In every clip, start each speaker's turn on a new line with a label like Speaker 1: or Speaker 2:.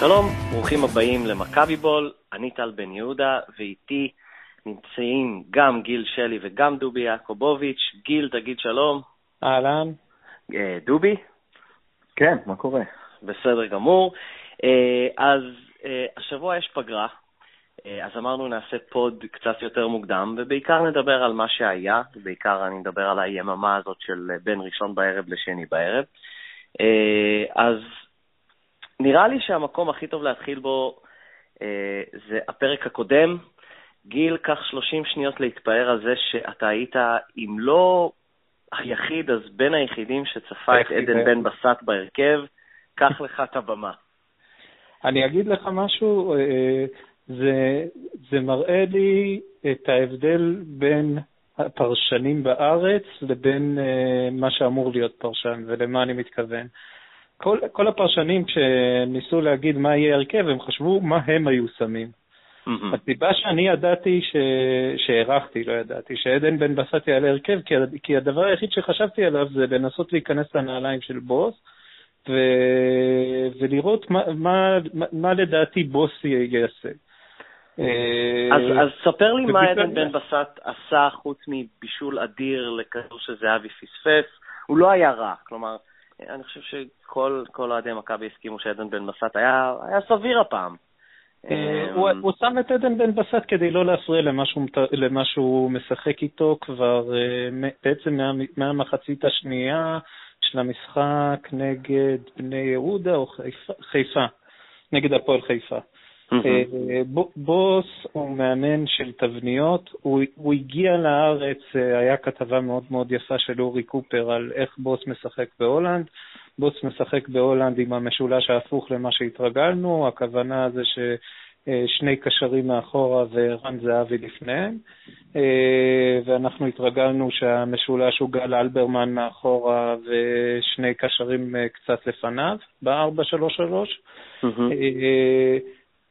Speaker 1: שלום, ברוכים הבאים למכבי בול, אני טל בן יהודה, ואיתי נמצאים גם גיל שלי וגם דובי יעקובוביץ'. גיל, תגיד שלום.
Speaker 2: אהלן.
Speaker 1: אה, דובי?
Speaker 3: כן, מה קורה?
Speaker 1: בסדר גמור. אה, אז אה, השבוע יש פגרה, אז אמרנו נעשה פוד קצת יותר מוקדם, ובעיקר נדבר על מה שהיה, בעיקר אני מדבר על היממה הזאת של בין ראשון בערב לשני בערב. אז נראה לי שהמקום הכי טוב להתחיל בו אה, זה הפרק הקודם. גיל, קח 30 שניות להתפאר על זה שאתה היית, אם לא היחיד, אז בין היחידים שצפה את עדן בן בסט בהרכב. קח לך את הבמה.
Speaker 2: אני אגיד לך משהו, אה, זה, זה מראה לי את ההבדל בין הפרשנים בארץ לבין אה, מה שאמור להיות פרשן, ולמה אני מתכוון. כל, כל הפרשנים, כשניסו להגיד מה יהיה הרכב, הם חשבו מה הם היו שמים. Mm-hmm. הסיבה שאני ידעתי, ש... שהערכתי, לא ידעתי, שעדן בן בסט יעלה הרכב, כי, כי הדבר היחיד שחשבתי עליו זה לנסות להיכנס לנעליים של בוס, ו... ולראות מה, מה, מה, מה לדעתי בוס יעשה.
Speaker 1: אז, אז ספר לי מה עדן בן בסט עשה חוץ מבישול אדיר לכדור שזהבי פספס. הוא לא היה רע, כלומר, אני חושב שכל אוהדי מכבי הסכימו שעדן בן בסט היה, היה סביר הפעם.
Speaker 2: אה, הוא, הוא שם את עדן בן בסט כדי לא להפריע למה שהוא משחק איתו כבר אה, בעצם מה, מהמחצית השנייה של המשחק נגד בני יהודה או חיפה, חיפה נגד הפועל חיפה. אה, בוס הוא מאמן של תבניות, הוא, הוא הגיע לארץ, אה, היה כתבה מאוד מאוד יפה של אורי קופר על איך בוס משחק בהולנד. בוס משחק בהולנד עם המשולש ההפוך למה שהתרגלנו, הכוונה זה ששני קשרים מאחורה ורן זהבי לפניהם, אה, ואנחנו התרגלנו שהמשולש הוא גל אלברמן מאחורה ושני קשרים קצת לפניו, ב-4-3-3. Mm-hmm.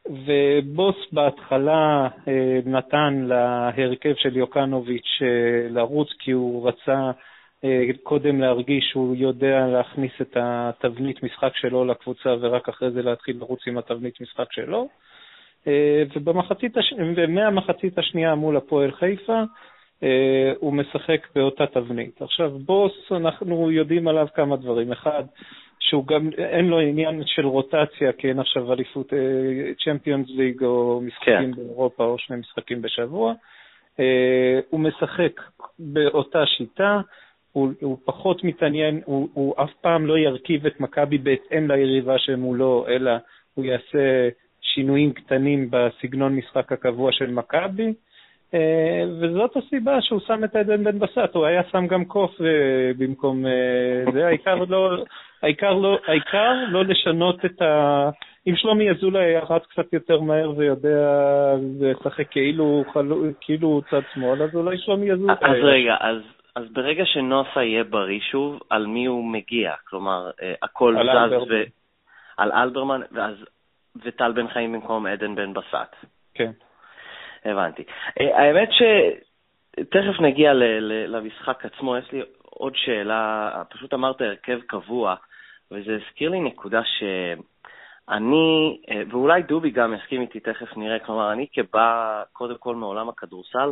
Speaker 2: ובוס בהתחלה אה, נתן להרכב של יוקנוביץ' אה, לרוץ כי הוא רצה אה, קודם להרגיש שהוא יודע להכניס את התבנית משחק שלו לקבוצה ורק אחרי זה להתחיל לרוץ עם התבנית משחק שלו. ובמחצית הש... ומהמחצית השנייה מול הפועל חיפה הוא משחק באותה תבנית. עכשיו, בוס, אנחנו יודעים עליו כמה דברים. אחד, שהוא גם, אין לו עניין של רוטציה, כי אין עכשיו אליפות צ'מפיונס אה, ליג או משחקים כן. באירופה או שני משחקים בשבוע. אה, הוא משחק באותה שיטה, הוא, הוא פחות מתעניין, הוא, הוא אף פעם לא ירכיב את מכבי בהתאם ליריבה שמולו, אלא הוא יעשה שינויים קטנים בסגנון משחק הקבוע של מכבי. אה, וזאת הסיבה שהוא שם את עדן בן בסט, הוא היה שם גם קוף במקום זה, העיקר לא, העיקר לא, העיקר לא לשנות את ה... אם שלומי אזולאי היה רץ קצת יותר מהר ויודע לשחק כאילו, כאילו הוא צד שמאל, אז אולי שלומי אזולאי...
Speaker 1: אז רגע, אז, אז ברגע שנוסה יהיה בריא שוב, על מי הוא מגיע? כלומר, אה, הכל זז אלברמן. ו... על אלברמן, ואז... וטל בן חיים במקום עדן בן בסט.
Speaker 2: כן.
Speaker 1: הבנתי. אה, האמת ש... תכף נגיע למשחק עצמו, יש לי עוד שאלה, פשוט אמרת הרכב קבוע. וזה הזכיר לי נקודה שאני, אה, ואולי דובי גם יסכים איתי, תכף נראה, כלומר, אני כבא קודם כל מעולם הכדורסל,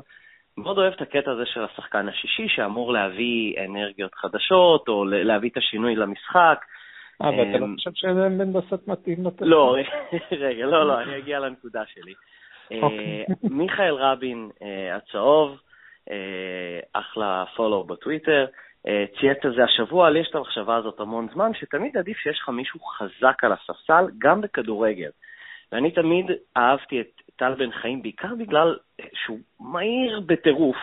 Speaker 1: מאוד אוהב את הקטע הזה של השחקן השישי, שאמור להביא אנרגיות חדשות, או להביא את השינוי למשחק.
Speaker 2: אה, ואתה לא אמ, חושב שאין בן בסט מתאים לתת?
Speaker 1: לא, רגע, לא, לא, אני אגיע לנקודה שלי. אה, אוקיי. מיכאל רבין הצהוב, אחלה פולו בטוויטר, אה, צייץ על זה השבוע, לי יש את המחשבה הזאת המון זמן, שתמיד עדיף שיש לך מישהו חזק על הספסל, גם בכדורגל. ואני תמיד אהבתי את טל בן חיים, בעיקר בגלל אה, שהוא מהיר בטירוף.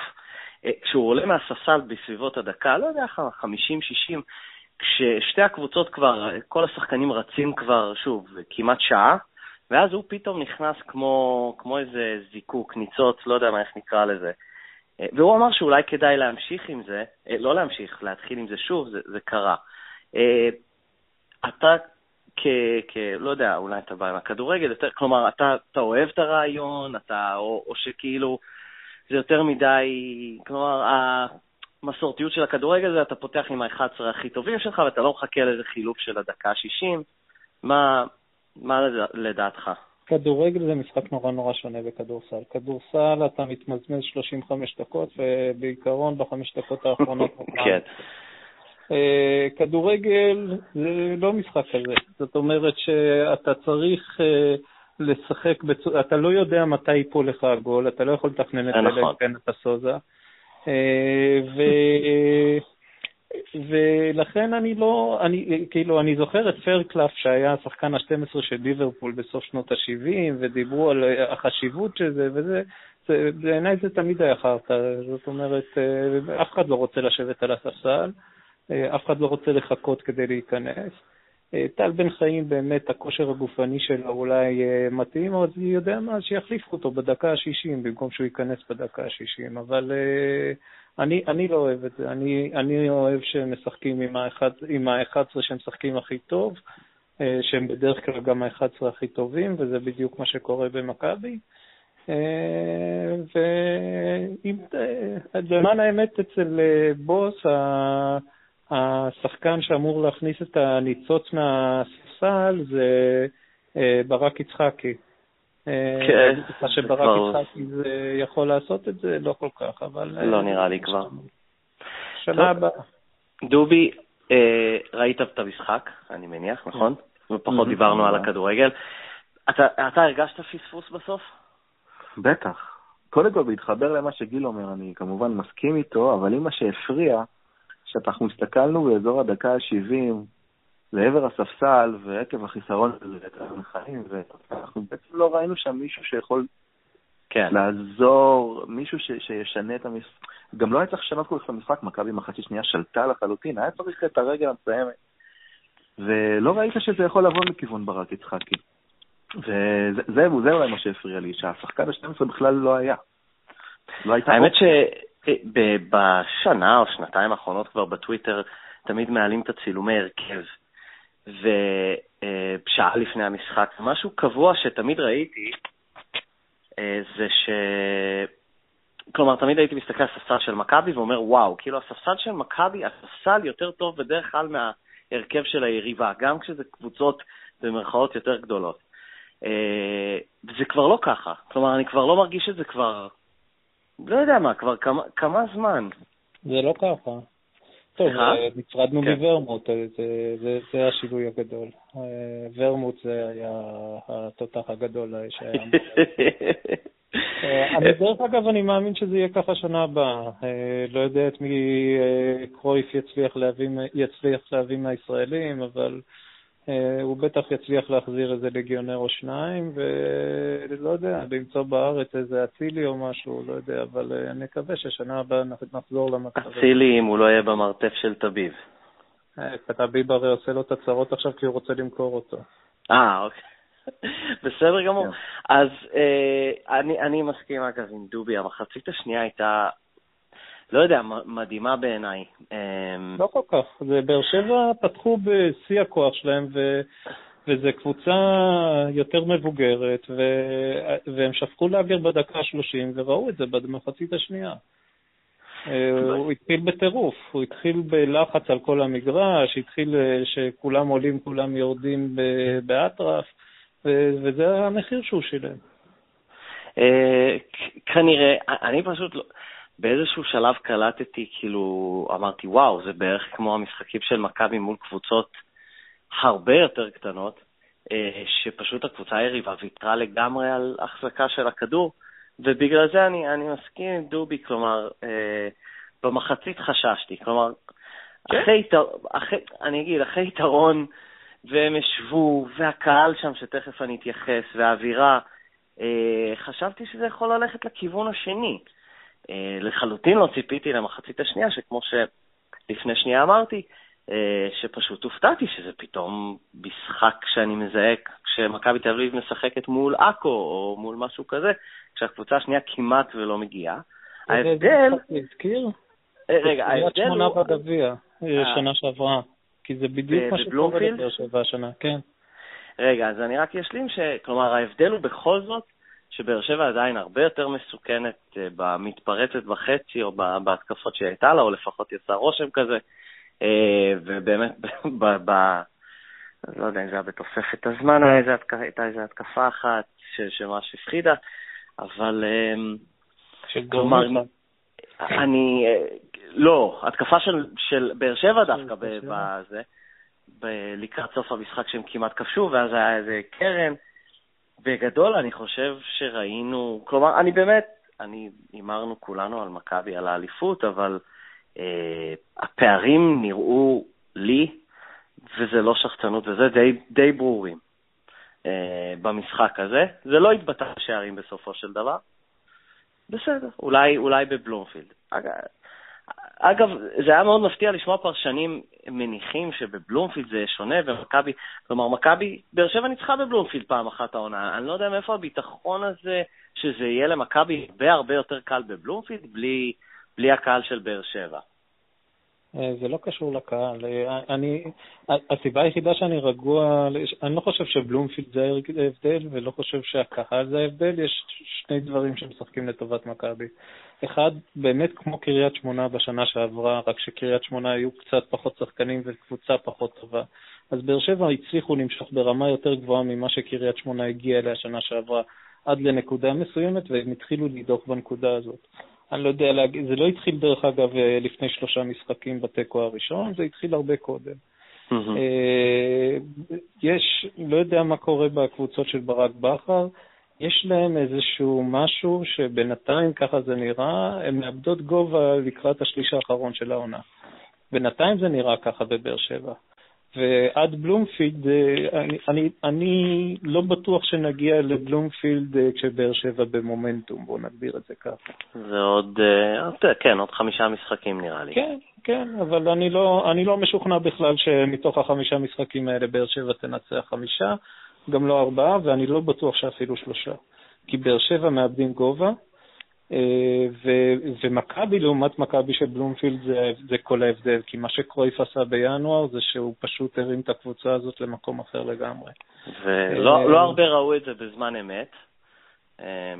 Speaker 1: אה, כשהוא עולה מהספסל בסביבות הדקה, לא יודע, 50-60, כששתי הקבוצות כבר, כל השחקנים רצים כבר, שוב, כמעט שעה, ואז הוא פתאום נכנס כמו, כמו איזה זיקוק, ניצוץ, לא יודע מה, איך נקרא לזה. אה, והוא אמר שאולי כדאי להמשיך עם זה, אה, לא להמשיך, להתחיל עם זה שוב, זה, זה קרה. אה, אתה כ, כ... לא יודע, אולי אתה בא עם הכדורגל, יותר, כלומר, אתה, אתה אוהב את הרעיון, אתה, או, או שכאילו זה יותר מדי, כלומר, המסורתיות של הכדורגל זה אתה פותח עם ה-11 הכי טובים שלך ואתה לא מחכה לאיזה חילוף של הדקה ה-60. מה, מה לדעתך?
Speaker 2: כדורגל זה משחק נורא נורא שונה בכדורסל. כדורסל אתה מתמזמז 35 דקות, ובעיקרון בחמש דקות האחרונות... כן. אה, כדורגל זה לא משחק כזה. זאת אומרת שאתה צריך אה, לשחק, בצורה, אתה לא יודע מתי ייפול לך הגול, אתה לא יכול לתכנן את זה, נכון. כן אתה סוזה. אה, ו... ולכן אני לא, אני, כאילו, אני זוכר את פרקלף שהיה השחקן ה-12 של ליברפול בסוף שנות ה-70, ודיברו על החשיבות של זה, וזה, זה, בעיניי זה תמיד היה חרטא, זאת אומרת, אה, אף אחד לא רוצה לשבת על הספסל, אה, אף אחד לא רוצה לחכות כדי להיכנס. אה, טל בן חיים, באמת, הכושר הגופני שלו אולי מתאים, אז אני יודע מה, שיחליפו אותו בדקה ה-60 במקום שהוא ייכנס בדקה ה-60, אבל אני, אני לא אוהב את זה, אני, אני אוהב שהם משחקים עם ה-11 שהם משחקים הכי טוב, אה, שהם בדרך כלל גם ה-11 הכי טובים, וזה בדיוק מה שקורה במכבי. אה, ולמען אה, האמת, אצל בוס, השחקן שאמור להכניס את הניצוץ מהספסל זה ברק יצחקי. כן. מה שברק יצחקי יכול לעשות את זה, לא כל כך, אבל...
Speaker 1: לא נראה לי כבר.
Speaker 2: שנה הבאה.
Speaker 1: דובי, אה, ראית את המשחק, אני מניח, נכון? ופחות דיברנו על הכדורגל. אתה הרגשת פספוס בסוף?
Speaker 3: בטח. קודם כל, בהתחבר למה שגיל אומר, אני כמובן מסכים איתו, אבל אם מה שהפריע, שאנחנו הסתכלנו באזור הדקה ה-70, לעבר הספסל, ועקב החיסרון הזה, חיים, ואנחנו בעצם לא ראינו שם מישהו שיכול כן. לעזור, מישהו ש, שישנה את המשחק. גם לא היה צריך לשנות כל כך את המשחק, מכבי מחצית שנייה שלטה לחלוטין, היה צריך את הרגל המסיימת. ולא ראית שזה יכול לבוא מכיוון ברק יצחקי. וזה זה, זה אולי מה שהפריע לי, שהשחקן ה-12 בכלל לא היה.
Speaker 1: לא האמת שבשנה או שנתיים האחרונות כבר בטוויטר תמיד מעלים את הצילומי הרכב. ושעה לפני המשחק, משהו קבוע שתמיד ראיתי, אה, זה ש... כלומר, תמיד הייתי מסתכל על הספסל של מכבי ואומר, וואו, כאילו הספסל של מכבי, הספסל יותר טוב בדרך כלל מההרכב של היריבה, גם כשזה קבוצות במרכאות יותר גדולות. אה, זה כבר לא ככה. כלומר, אני כבר לא מרגיש את זה כבר, לא יודע מה, כבר כמה, כמה זמן.
Speaker 2: זה לא ככה. טוב, אה, נפרדנו כן. מוורמוט, אה, זה, זה, זה השינוי הגדול. אה, ורמוט זה היה התותח הגדול שהיה. אני, דרך אגב, אני מאמין שזה יהיה ככה שנה הבאה. לא יודע את מי קרויף יצליח להביא, יצליח להביא מהישראלים, אבל הוא בטח יצליח להחזיר איזה לגיונר או שניים, ולא יודע, למצוא בארץ איזה אצילי או משהו, לא יודע, אבל אה, אני מקווה ששנה הבאה נחזור למצב.
Speaker 1: אצילי אם הוא לא יהיה במרתף של טביב.
Speaker 2: אה, טביב הרי עושה לו את הצרות עכשיו כי הוא רוצה למכור אותו.
Speaker 1: אה, אוקיי. בסדר גמור. כן. אז אני מסכים, אגב, עם דובי. המחצית השנייה הייתה לא יודע, מדהימה בעיניי.
Speaker 2: אמ, לא כל כך. זה באר שבע פתחו בשיא הכוח שלהם, ו... וזו קבוצה יותר מבוגרת, ו... והם שפכו לאוויר בדקה ה-30 וראו את זה במחצית השנייה. אה, הוא התחיל בטירוף, הוא התחיל בלחץ על כל המגרש, התחיל אה, שכולם עולים, כולם יורדים באטרף, וזה המחיר שהוא שילם.
Speaker 1: אה, כנראה, אני פשוט לא... באיזשהו שלב קלטתי, כאילו, אמרתי, וואו, זה בערך כמו המשחקים של מכבי מול קבוצות הרבה יותר קטנות, אה, שפשוט הקבוצה היריבה ויתרה לגמרי על החזקה של הכדור, ובגלל זה אני, אני מסכים עם דובי, כלומר, אה, במחצית חששתי, כלומר, כן? אחרי, אחרי, אני אגיד, אחרי יתרון, והם ישבו, והקהל שם, שתכף אני אתייחס, והאווירה, אה, חשבתי שזה יכול ללכת לכיוון השני. אה, לחלוטין לא ציפיתי למחצית השנייה, שכמו שלפני שנייה אמרתי, אה, שפשוט הופתעתי שזה פתאום משחק שאני מזהה כשמכבי תל אביב משחקת מול עכו או מול משהו כזה, כשהקבוצה השנייה כמעט ולא מגיעה.
Speaker 2: ההבדל... הזכיר?
Speaker 1: אה, רגע, ההבדל
Speaker 2: הוא... שמונה בגביע, שנה שעברה, כי זה בדיוק מה שקורה לבאר שבע השנה, כן.
Speaker 1: רגע, אז אני רק אשלים ש... כלומר, ההבדל הוא בכל זאת שבאר שבע עדיין הרבה יותר מסוכנת אה, במתפרצת בחצי או בהתקפות שהיא הייתה לה, או לפחות יצא רושם כזה. אה, ובאמת, לא יודע אם זה היה בתוספת הזמן, הייתה איזו התקפה אחת שממש הפחידה, אבל...
Speaker 2: כלומר,
Speaker 1: אני... לא, התקפה של, של באר שבע דווקא בזה, לקראת סוף המשחק שהם כמעט כבשו, ואז היה איזה קרן. בגדול, אני חושב שראינו, כלומר, אני באמת, אני, הימרנו כולנו על מכבי, על האליפות, אבל אה, הפערים נראו לי, וזה לא שחצנות, וזה די, די ברורים אה, במשחק הזה. זה לא התבטא בשערים בסופו של דבר. בסדר, אולי, אולי בבלומפילד. אגב, זה היה מאוד מפתיע לשמוע פרשנים מניחים שבבלומפילד זה שונה, ומכבי, כלומר, מכבי, באר שבע ניצחה בבלומפילד פעם אחת העונה. אני לא יודע מאיפה הביטחון הזה שזה יהיה למכבי הרבה הרבה יותר קל בבלומפילד, בלי, בלי הקהל של באר שבע.
Speaker 2: אה, זה לא קשור לקהל. אה, אני, הסיבה היחידה שאני רגוע, אני לא חושב שבלומפילד זה ההבדל, ולא חושב שהקהל זה ההבדל, יש שני דברים שמשחקים לטובת מכבי. אחד, באמת כמו קריית שמונה בשנה שעברה, רק שקריית שמונה היו קצת פחות שחקנים וקבוצה פחות טובה. אז באר שבע הצליחו למשוך ברמה יותר גבוהה ממה שקריית שמונה הגיעה אליה שנה שעברה, עד לנקודה מסוימת, והם התחילו לדוח בנקודה הזאת. אני לא יודע להגיד, זה לא התחיל דרך אגב אה, לפני שלושה משחקים בתיקו הראשון, זה התחיל הרבה קודם. אה, יש, לא יודע מה קורה בקבוצות של ברק בכר, יש להם איזשהו משהו שבינתיים, ככה זה נראה, הן מאבדות גובה לקראת השליש האחרון של העונה. בינתיים זה נראה ככה בבאר שבע. ועד בלומפילד, אה, אני, אני, אני לא בטוח שנגיע לבלומפילד אה, כשבאר שבע במומנטום, בואו נגדיר את זה ככה.
Speaker 1: זה עוד, אה, כן, עוד חמישה משחקים נראה לי.
Speaker 2: כן, כן, אבל אני לא, אני לא משוכנע בכלל שמתוך החמישה משחקים האלה באר שבע תנצח חמישה, גם לא ארבעה, ואני לא בטוח שאפילו שלושה. כי באר שבע מאבדים גובה, אה, ומכבי לעומת מכבי של בלומפילד זה, זה כל ההבדל, כי מה שקרויף עשה בינואר זה שהוא פשוט הרים את הקבוצה הזאת למקום אחר לגמרי.
Speaker 1: ולא אה, לא הרבה ראו את זה בזמן אמת. אה,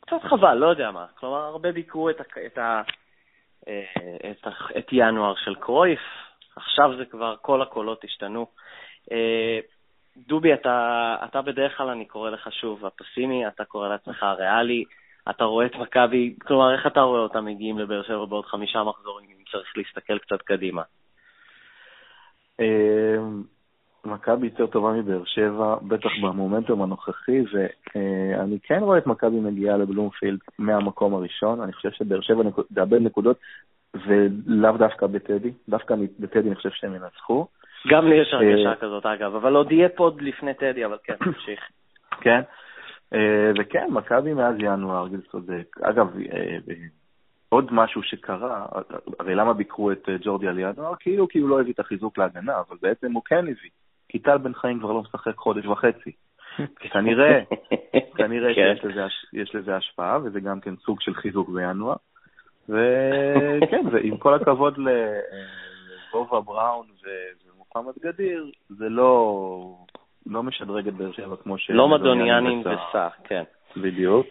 Speaker 1: קצת חבל, לא יודע מה. כלומר, הרבה ביקרו את, את, את, את ינואר של קרויף, עכשיו זה כבר, כל הקולות השתנו. דובי, אתה, אתה בדרך כלל, אני קורא לך שוב הפסימי, אתה קורא לעצמך הריאלי. אתה רואה את מכבי, כלומר, איך אתה רואה אותם מגיעים לבאר שבע בעוד חמישה מחזורים, אם צריך להסתכל קצת קדימה?
Speaker 3: אמ, מכבי יותר טובה מבאר שבע, בטח במומנטום הנוכחי, ואני כן רואה את מכבי מגיעה לבלומפילד מהמקום הראשון. אני חושב שבאר שבע תאבד נקודות, ולאו דווקא בטדי. דווקא בטדי אני חושב שהם ינצחו.
Speaker 1: גם לי יש הרגשה אה, כזאת, אגב, אבל עוד יהיה פוד לפני טדי, אבל כן, תמשיך.
Speaker 3: כן. אה, וכן, מכבי מאז ינואר, גיל צודק. אגב, אה, עוד משהו שקרה, הרי למה ביקרו את אה, ג'ורדי על ינואר? כאילו כי הוא לא הביא את החיזוק להגנה, אבל בעצם הוא כן הביא. כי טל בן חיים כבר לא משחק חודש וחצי. כנראה, כנראה כן. שיש לזה השפעה, וזה גם כן סוג של חיזוק בינואר. וכן, ועם כל הכבוד לבובה בראון ומוחמד גדיר, זה לא לא משדרג את באר שבע כמו ש...
Speaker 1: לא מדוניאנים וסע, כן.
Speaker 3: בדיוק.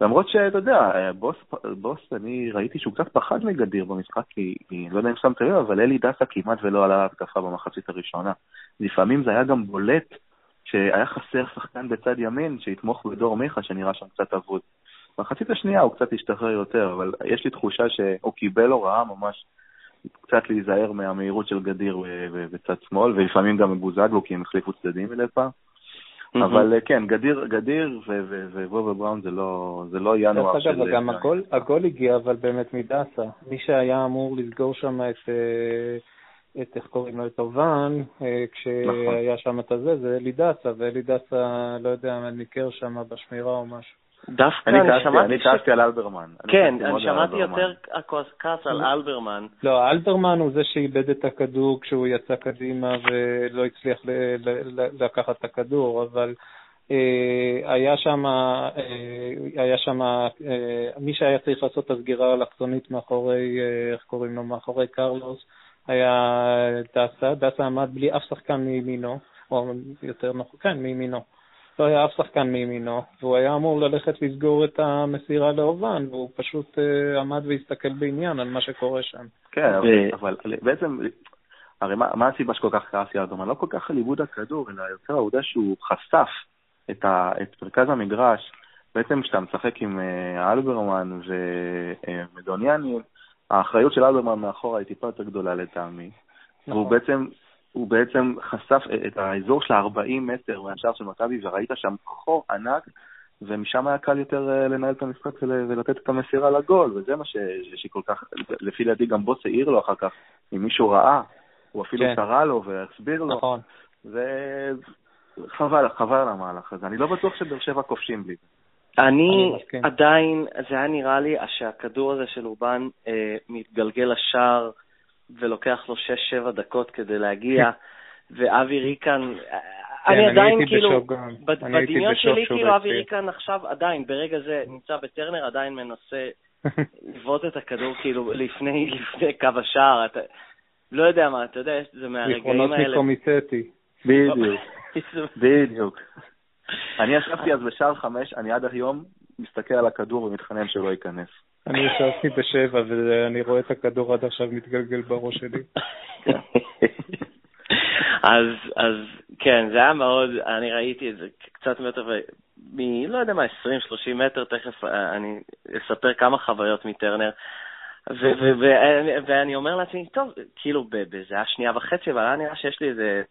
Speaker 3: למרות שאתה יודע, בוס, בוס, אני ראיתי שהוא קצת פחד מגדיר במשחק, כי, כי לא יודע אם שמת לב, אבל אלי דסה כמעט ולא עלה להתקפה במחצית הראשונה. לפעמים זה היה גם בולט שהיה חסר שחקן בצד ימין שיתמוך בדור מיכה, שנראה שם קצת אבוד. במחצית השנייה הוא קצת השתחרר יותר, אבל יש לי תחושה שהוא קיבל הוראה ממש קצת להיזהר מהמהירות של גדיר בצד שמאל, ולפעמים גם מבוזגלו, כי הם החליפו צדדים מדי פעם. אבל אה, כן, גדיר, גדיר וובה בראון זה לא, זה לא ינואר
Speaker 2: של... דרך אגב, גם הגול, הגול הגיע אבל באמת מדסה. מי שהיה אמור לסגור שם את, אה, את איך קוראים לו, את אובן, אה, כשהיה נכון. שם את הזה, זה אלי דסה, ואלי דסה, לא יודע, ניקר שם בשמירה או משהו.
Speaker 1: דווקא אני,
Speaker 3: שמעתי... אני כעסתי על אלברמן.
Speaker 1: כן, אני שמעתי יותר כעס על אלברמן.
Speaker 2: לא, אלברמן הוא זה שאיבד את הכדור כשהוא יצא קדימה ולא הצליח לקחת את הכדור, אבל אה, היה שם, אה, היה שם, אה, מי שהיה צריך לעשות את הסגירה האלכסונית מאחורי, איך קוראים לו, מאחורי קרלוס, היה דסה, דסה עמד בלי אף שחקן מימינו, או יותר נכון, כן, מימינו. לא היה אף שחקן מימינו, והוא היה אמור ללכת לסגור את המסירה לאובן, והוא פשוט uh, עמד והסתכל בעניין על מה שקורה שם.
Speaker 3: כן, ו... אבל, אבל בעצם הרי מה, מה הסיבה שכל כך כעסתי על אלברמן? לא כל כך על עיבוד הכדור, אלא יותר העובדה שהוא חשף את, ה, את מרכז המגרש. בעצם כשאתה משחק עם uh, אלברמן ומדוניאני, האחריות של אלברמן מאחורה היא טיפה יותר גדולה לטעמי. נכון. והוא בעצם, הוא בעצם חשף את האזור של ה-40 מטר מהשאר של מכבי, וראית שם חור ענק, ומשם היה קל יותר uh, לנהל את המשחק ולתת את המסירה לגול, וזה מה ש, שכל כך, לפי דעתי גם בוס העיר לו אחר כך, אם מישהו ראה, הוא אפילו כן. קרא לו והסביר לו. נכון. וחבל, חבל על המהלך הזה. אני לא בטוח שבאר שבע כובשים בלי זה.
Speaker 1: אני עדיין, זה היה נראה לי שהכדור הזה של אובן אה, מתגלגל לשער ולוקח לו 6-7 דקות כדי להגיע, ואבי ריקן, כן, אני עדיין כאילו, בדמיון שלי כאילו אבי ריקן עכשיו עדיין, ברגע זה נמצא בטרנר, עדיין מנסה לבעוט את הכדור כאילו לפני, לפני קו השער, אתה לא יודע מה, אתה יודע, זה מהרגעים האלה.
Speaker 2: זיכרונות מקומיטטי.
Speaker 3: בדיוק, בדיוק. אני ישבתי אז בשער חמש, אני עד היום מסתכל על הכדור ומתחנן שלא ייכנס.
Speaker 2: אני ישבתי בשבע, ואני רואה את הכדור עד עכשיו מתגלגל בראש שלי.
Speaker 1: אז, אז כן, זה היה מאוד, אני ראיתי את זה קצת מטר, מ... לא יודע מה, 20-30 מטר, תכף אה, אני אספר כמה חוויות מטרנר. ואני אומר לעצמי, טוב, כאילו, זה היה שנייה וחצי, אבל היה נראה שיש לי איזה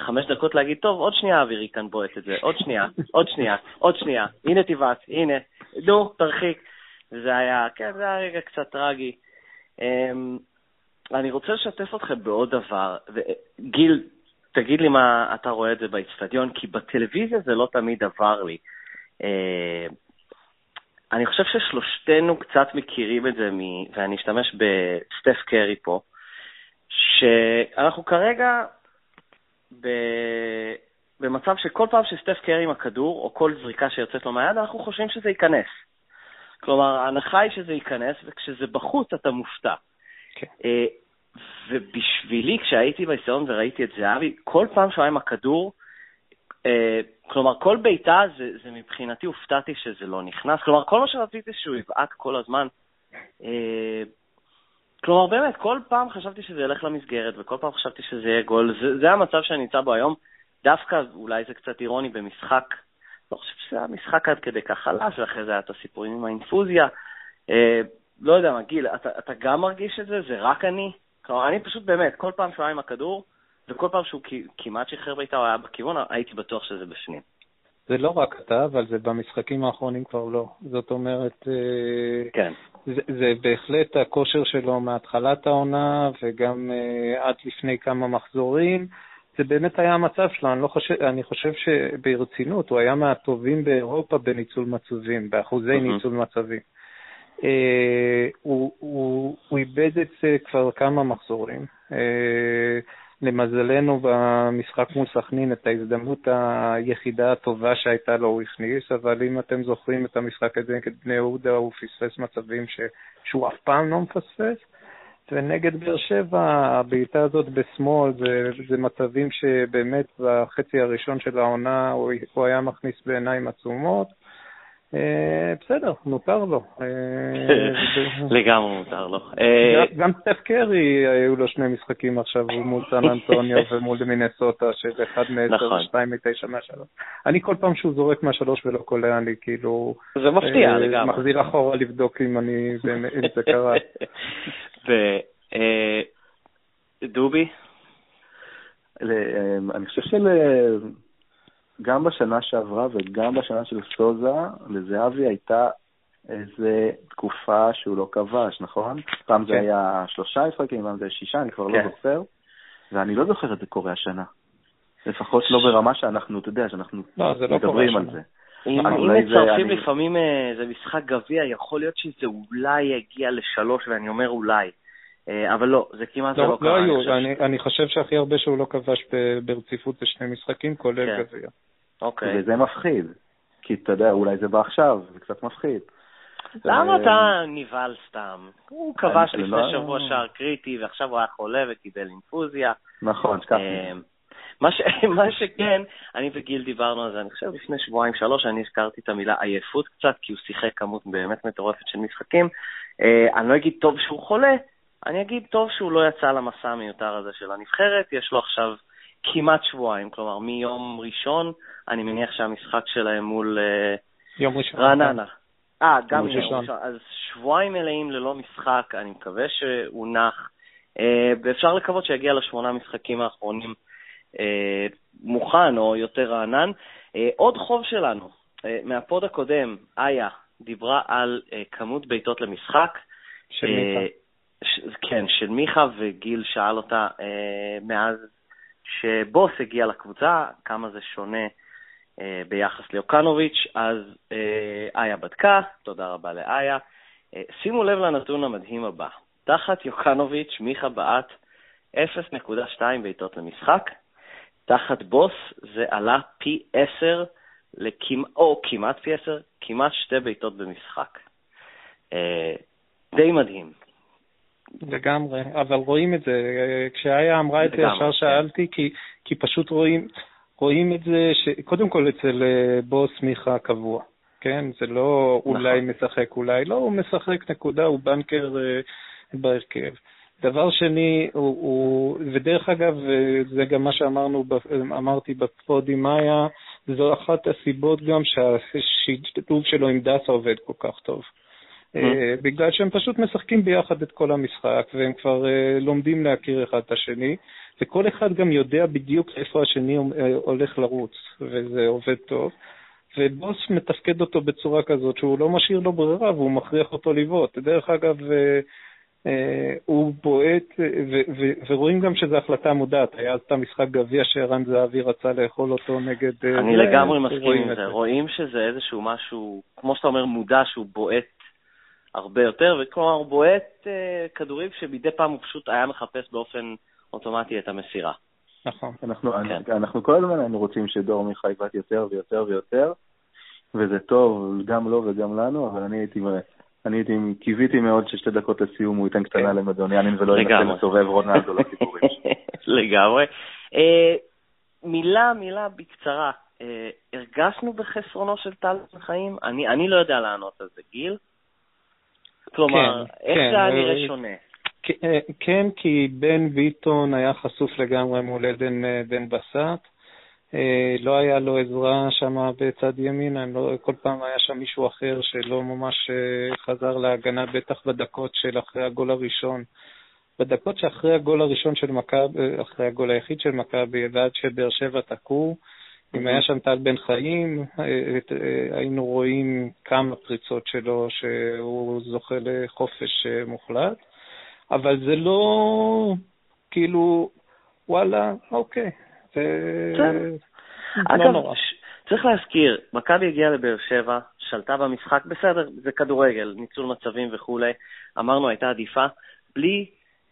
Speaker 1: חמש דקות להגיד, טוב, עוד שנייה אווירי כאן בועט את זה, עוד שנייה, עוד שנייה, עוד שנייה, הנה תבעט, הנה, נו, תרחיק. זה היה, כן, זה היה רגע קצת טרגי. Um, אני רוצה לשתף אתכם בעוד דבר. גיל, תגיד לי מה אתה רואה את זה באיצטדיון, כי בטלוויזיה זה לא תמיד עבר לי. Uh, אני חושב ששלושתנו קצת מכירים את זה, מ... ואני אשתמש בסטף קרי פה, שאנחנו כרגע ב... במצב שכל פעם שסטף קרי עם הכדור, או כל זריקה שיוצאת לו מהיד, אנחנו חושבים שזה ייכנס. כלומר, ההנחה היא שזה ייכנס, וכשזה בחוץ אתה מופתע. Okay. כן. אה, ובשבילי, כשהייתי בניסיון וראיתי את זהבי, כל פעם שהוא היה עם הכדור, אה, כלומר, כל בעיטה, זה, זה מבחינתי הופתעתי שזה לא נכנס. כלומר, כל מה שרציתי שהוא יבעט כל הזמן. אה, כלומר, באמת, כל פעם חשבתי שזה ילך למסגרת, וכל פעם חשבתי שזה יהיה גול. זה, זה המצב שאני נמצא בו היום. דווקא, אולי זה קצת אירוני, במשחק, לא חושב שזה משחק עד כדי כך חלש, ואחרי זה היה את הסיפורים עם האינפוזיה. אה, לא יודע מה, גיל, אתה, אתה גם מרגיש את זה? זה רק אני? כלומר, אני פשוט באמת, כל פעם שהוא היה עם הכדור, וכל פעם שהוא כמעט שחרר בעיטה או היה בכיוון, הייתי בטוח שזה בפנים.
Speaker 2: זה לא רק אתה, אבל זה במשחקים האחרונים כבר לא. זאת אומרת, אה, כן. זה, זה בהחלט הכושר שלו מהתחלת העונה, וגם uh, עד לפני כמה מחזורים. זה באמת היה המצב שלו, אני, לא חושב, אני חושב שברצינות, הוא היה מהטובים באירופה בניצול מצבים, באחוזי mm-hmm. ניצול מצבים. Uh, הוא, הוא, הוא איבד את זה כבר כמה מחזורים. Uh, למזלנו במשחק מול סכנין את ההזדמנות היחידה הטובה שהייתה לו הוא הכניס, אבל אם אתם זוכרים את המשחק הזה נגד בני יהודה, הוא פספס מצבים ש... שהוא אף פעם לא מפספס. ונגד באר שבע, הבעיטה הזאת בשמאל, זה, זה מצבים שבאמת בחצי הראשון של העונה הוא, הוא היה מכניס בעיניים עצומות. אה, בסדר, מותר לו.
Speaker 1: אה, לגמרי מותר לו.
Speaker 2: אה, גם סטף קרי היו לו שני משחקים עכשיו מול סן אנטוניו ומול מינסוטה, של אחד מ-10 נכון. ושתיים מ-9 מהשלוש. אני כל פעם שהוא זורק מהשלוש ולא קולע לי, כאילו...
Speaker 1: זה מפתיע לגמרי.
Speaker 2: מחזיר אחורה לבדוק אם זה קרה.
Speaker 1: דובי?
Speaker 3: אני חושב של... גם בשנה שעברה וגם בשנה של סוזה, לזהבי הייתה איזה תקופה שהוא לא כבש, נכון? פעם זה כן. היה שלושה משחקים, פעם זה היה שישה, אני כבר לא כן. זוכר, ואני לא זוכר את זה קורה השנה. לפחות לא ברמה שאנחנו, אתה יודע, שאנחנו לא, לא מדברים על זה.
Speaker 1: אם מצרפים לפעמים איזה משחק גביע, יכול להיות שזה אולי יגיע לשלוש, ואני אומר אולי. אה, אבל לא, זה כמעט לא, לא קרה.
Speaker 2: לא היו, אני חושב שהכי הרבה שהוא לא כבש ברציפות זה שני משחקים, כולל כן. גביע.
Speaker 3: אוקיי. וזה מפחיד. כי אתה יודע, אולי זה בא עכשיו, זה קצת מפחיד.
Speaker 1: למה אה, אתה נבהל סתם? הוא כבש לפני לא- שבוע שער קריטי, ועכשיו הוא היה חולה וקיבל אינפוזיה.
Speaker 3: נכון, שכחתי. אה,
Speaker 1: מה שכן, אני וגיל דיברנו על זה, אני חושב לפני שבועיים, שלוש, אני הזכרתי את המילה עייפות קצת, כי הוא שיחק כמות באמת מטורפת של משחקים. אה, אני לא אגיד טוב שהוא חולה, אני אגיד, טוב שהוא לא יצא למסע המיותר הזה של הנבחרת, יש לו עכשיו כמעט שבועיים, כלומר מיום ראשון, אני מניח שהמשחק שלהם מול אה,
Speaker 2: יום ראשון.
Speaker 1: רעננה. אה, גם
Speaker 2: יום ראשון.
Speaker 1: ראשון. אז שבועיים מלאים ללא משחק, אני מקווה שהוא נח. אה, ואפשר לקוות שיגיע לשמונה משחקים האחרונים אה, מוכן או יותר רענן. עוד חוב שלנו, מהפוד הקודם, איה דיברה על כמות בעיטות למשחק.
Speaker 2: של מיכה.
Speaker 1: כן, של מיכה, וגיל שאל אותה מאז שבוס הגיע לקבוצה, כמה זה שונה אה, ביחס ליוקנוביץ', אז אה, איה בדקה, תודה רבה לאיה. אה, שימו לב לנתון המדהים הבא, תחת יוקנוביץ', מיכה בעט 0.2 בעיטות למשחק, תחת בוס זה עלה פי 10, לכמ... או כמעט פי 10, כמעט שתי בעיטות במשחק. אה, די מדהים.
Speaker 2: לגמרי, אבל רואים את זה. כשאיה אמרה את זה, ישר
Speaker 1: כן.
Speaker 2: שאלתי, כי, כי פשוט רואים, רואים את זה, ש... קודם כל אצל אה, בוס מיכה קבוע, כן? זה לא אולי
Speaker 1: נכון.
Speaker 2: משחק, אולי לא, הוא משחק נקודה, הוא בנקר אה, בהרכב. דבר שני, הוא, הוא, ודרך אגב, אה, זה גם מה שאמרנו, אמרתי בפוד עם מאיה, זו אחת הסיבות גם שהשיתוף שלו עם דסה עובד כל כך טוב. אה, בגלל שהם פשוט משחקים ביחד את כל המשחק, והם כבר אה, לומדים להכיר אחד את השני, וכל אחד גם יודע בדיוק איפה השני אה, הולך לרוץ, וזה עובד טוב. ובוס מתפקד אותו בצורה כזאת שהוא לא משאיר לו ברירה והוא מכריח אותו לבעוט. דרך אגב, אה, אה, הוא בועט, אה, ורואים גם שזו החלטה מודעת. היה אז את המשחק גביע שערן זהבי רצה לאכול אותו נגד... אה,
Speaker 1: אני
Speaker 2: זה,
Speaker 1: לגמרי מסכים עם זה. רואים שזה איזשהו משהו, כמו שאתה אומר, מודע שהוא בועט הרבה יותר, וכלומר הוא בועט אה, כדורים שמדי פעם הוא פשוט היה מחפש באופן אוטומטי את המסירה.
Speaker 2: נכון.
Speaker 3: אנחנו,
Speaker 1: כן.
Speaker 3: אנחנו כל הזמן היינו רוצים שדור מיכה יבעט יותר ויותר ויותר, וזה טוב גם לו וגם לנו, אבל אני הייתי, אני הייתי, קיוויתי מאוד ששתי דקות לסיום הוא ייתן קטנה
Speaker 2: כן.
Speaker 3: למדוניאנין ולא ינסה. לסובב רונלדו לסיפורים.
Speaker 1: לגמרי. אה, מילה, מילה בקצרה. אה, הרגשנו בחסרונו של טל בן חיים? אני, אני לא יודע לענות על זה. גיל? כלומר,
Speaker 2: כן,
Speaker 1: איך
Speaker 2: כן,
Speaker 1: זה היה
Speaker 2: אה,
Speaker 1: נראה שונה?
Speaker 2: אה, כן, כי בן ביטון היה חשוף לגמרי מול עדן אה, בן בסט. לא היה לו עזרה שם בצד ימין, לא, כל פעם היה שם מישהו אחר שלא ממש חזר להגנה, בטח בדקות של אחרי הגול הראשון. בדקות שאחרי הגול הראשון של מכבי, אחרי הגול היחיד של מכבי, ועד שבאר שבע תקעו, אם היה שם טל בן חיים, אה, אה, היינו רואים כמה פריצות שלו שהוא זוכה לחופש אה, מוחלט, אבל זה לא כאילו, וואלה, אוקיי, זה
Speaker 1: בסדר.
Speaker 2: לא נורא.
Speaker 1: צריך להזכיר, מכבי הגיעה לבאר שבע, שלטה במשחק, בסדר, זה כדורגל, ניצול מצבים וכולי, אמרנו הייתה עדיפה, בלי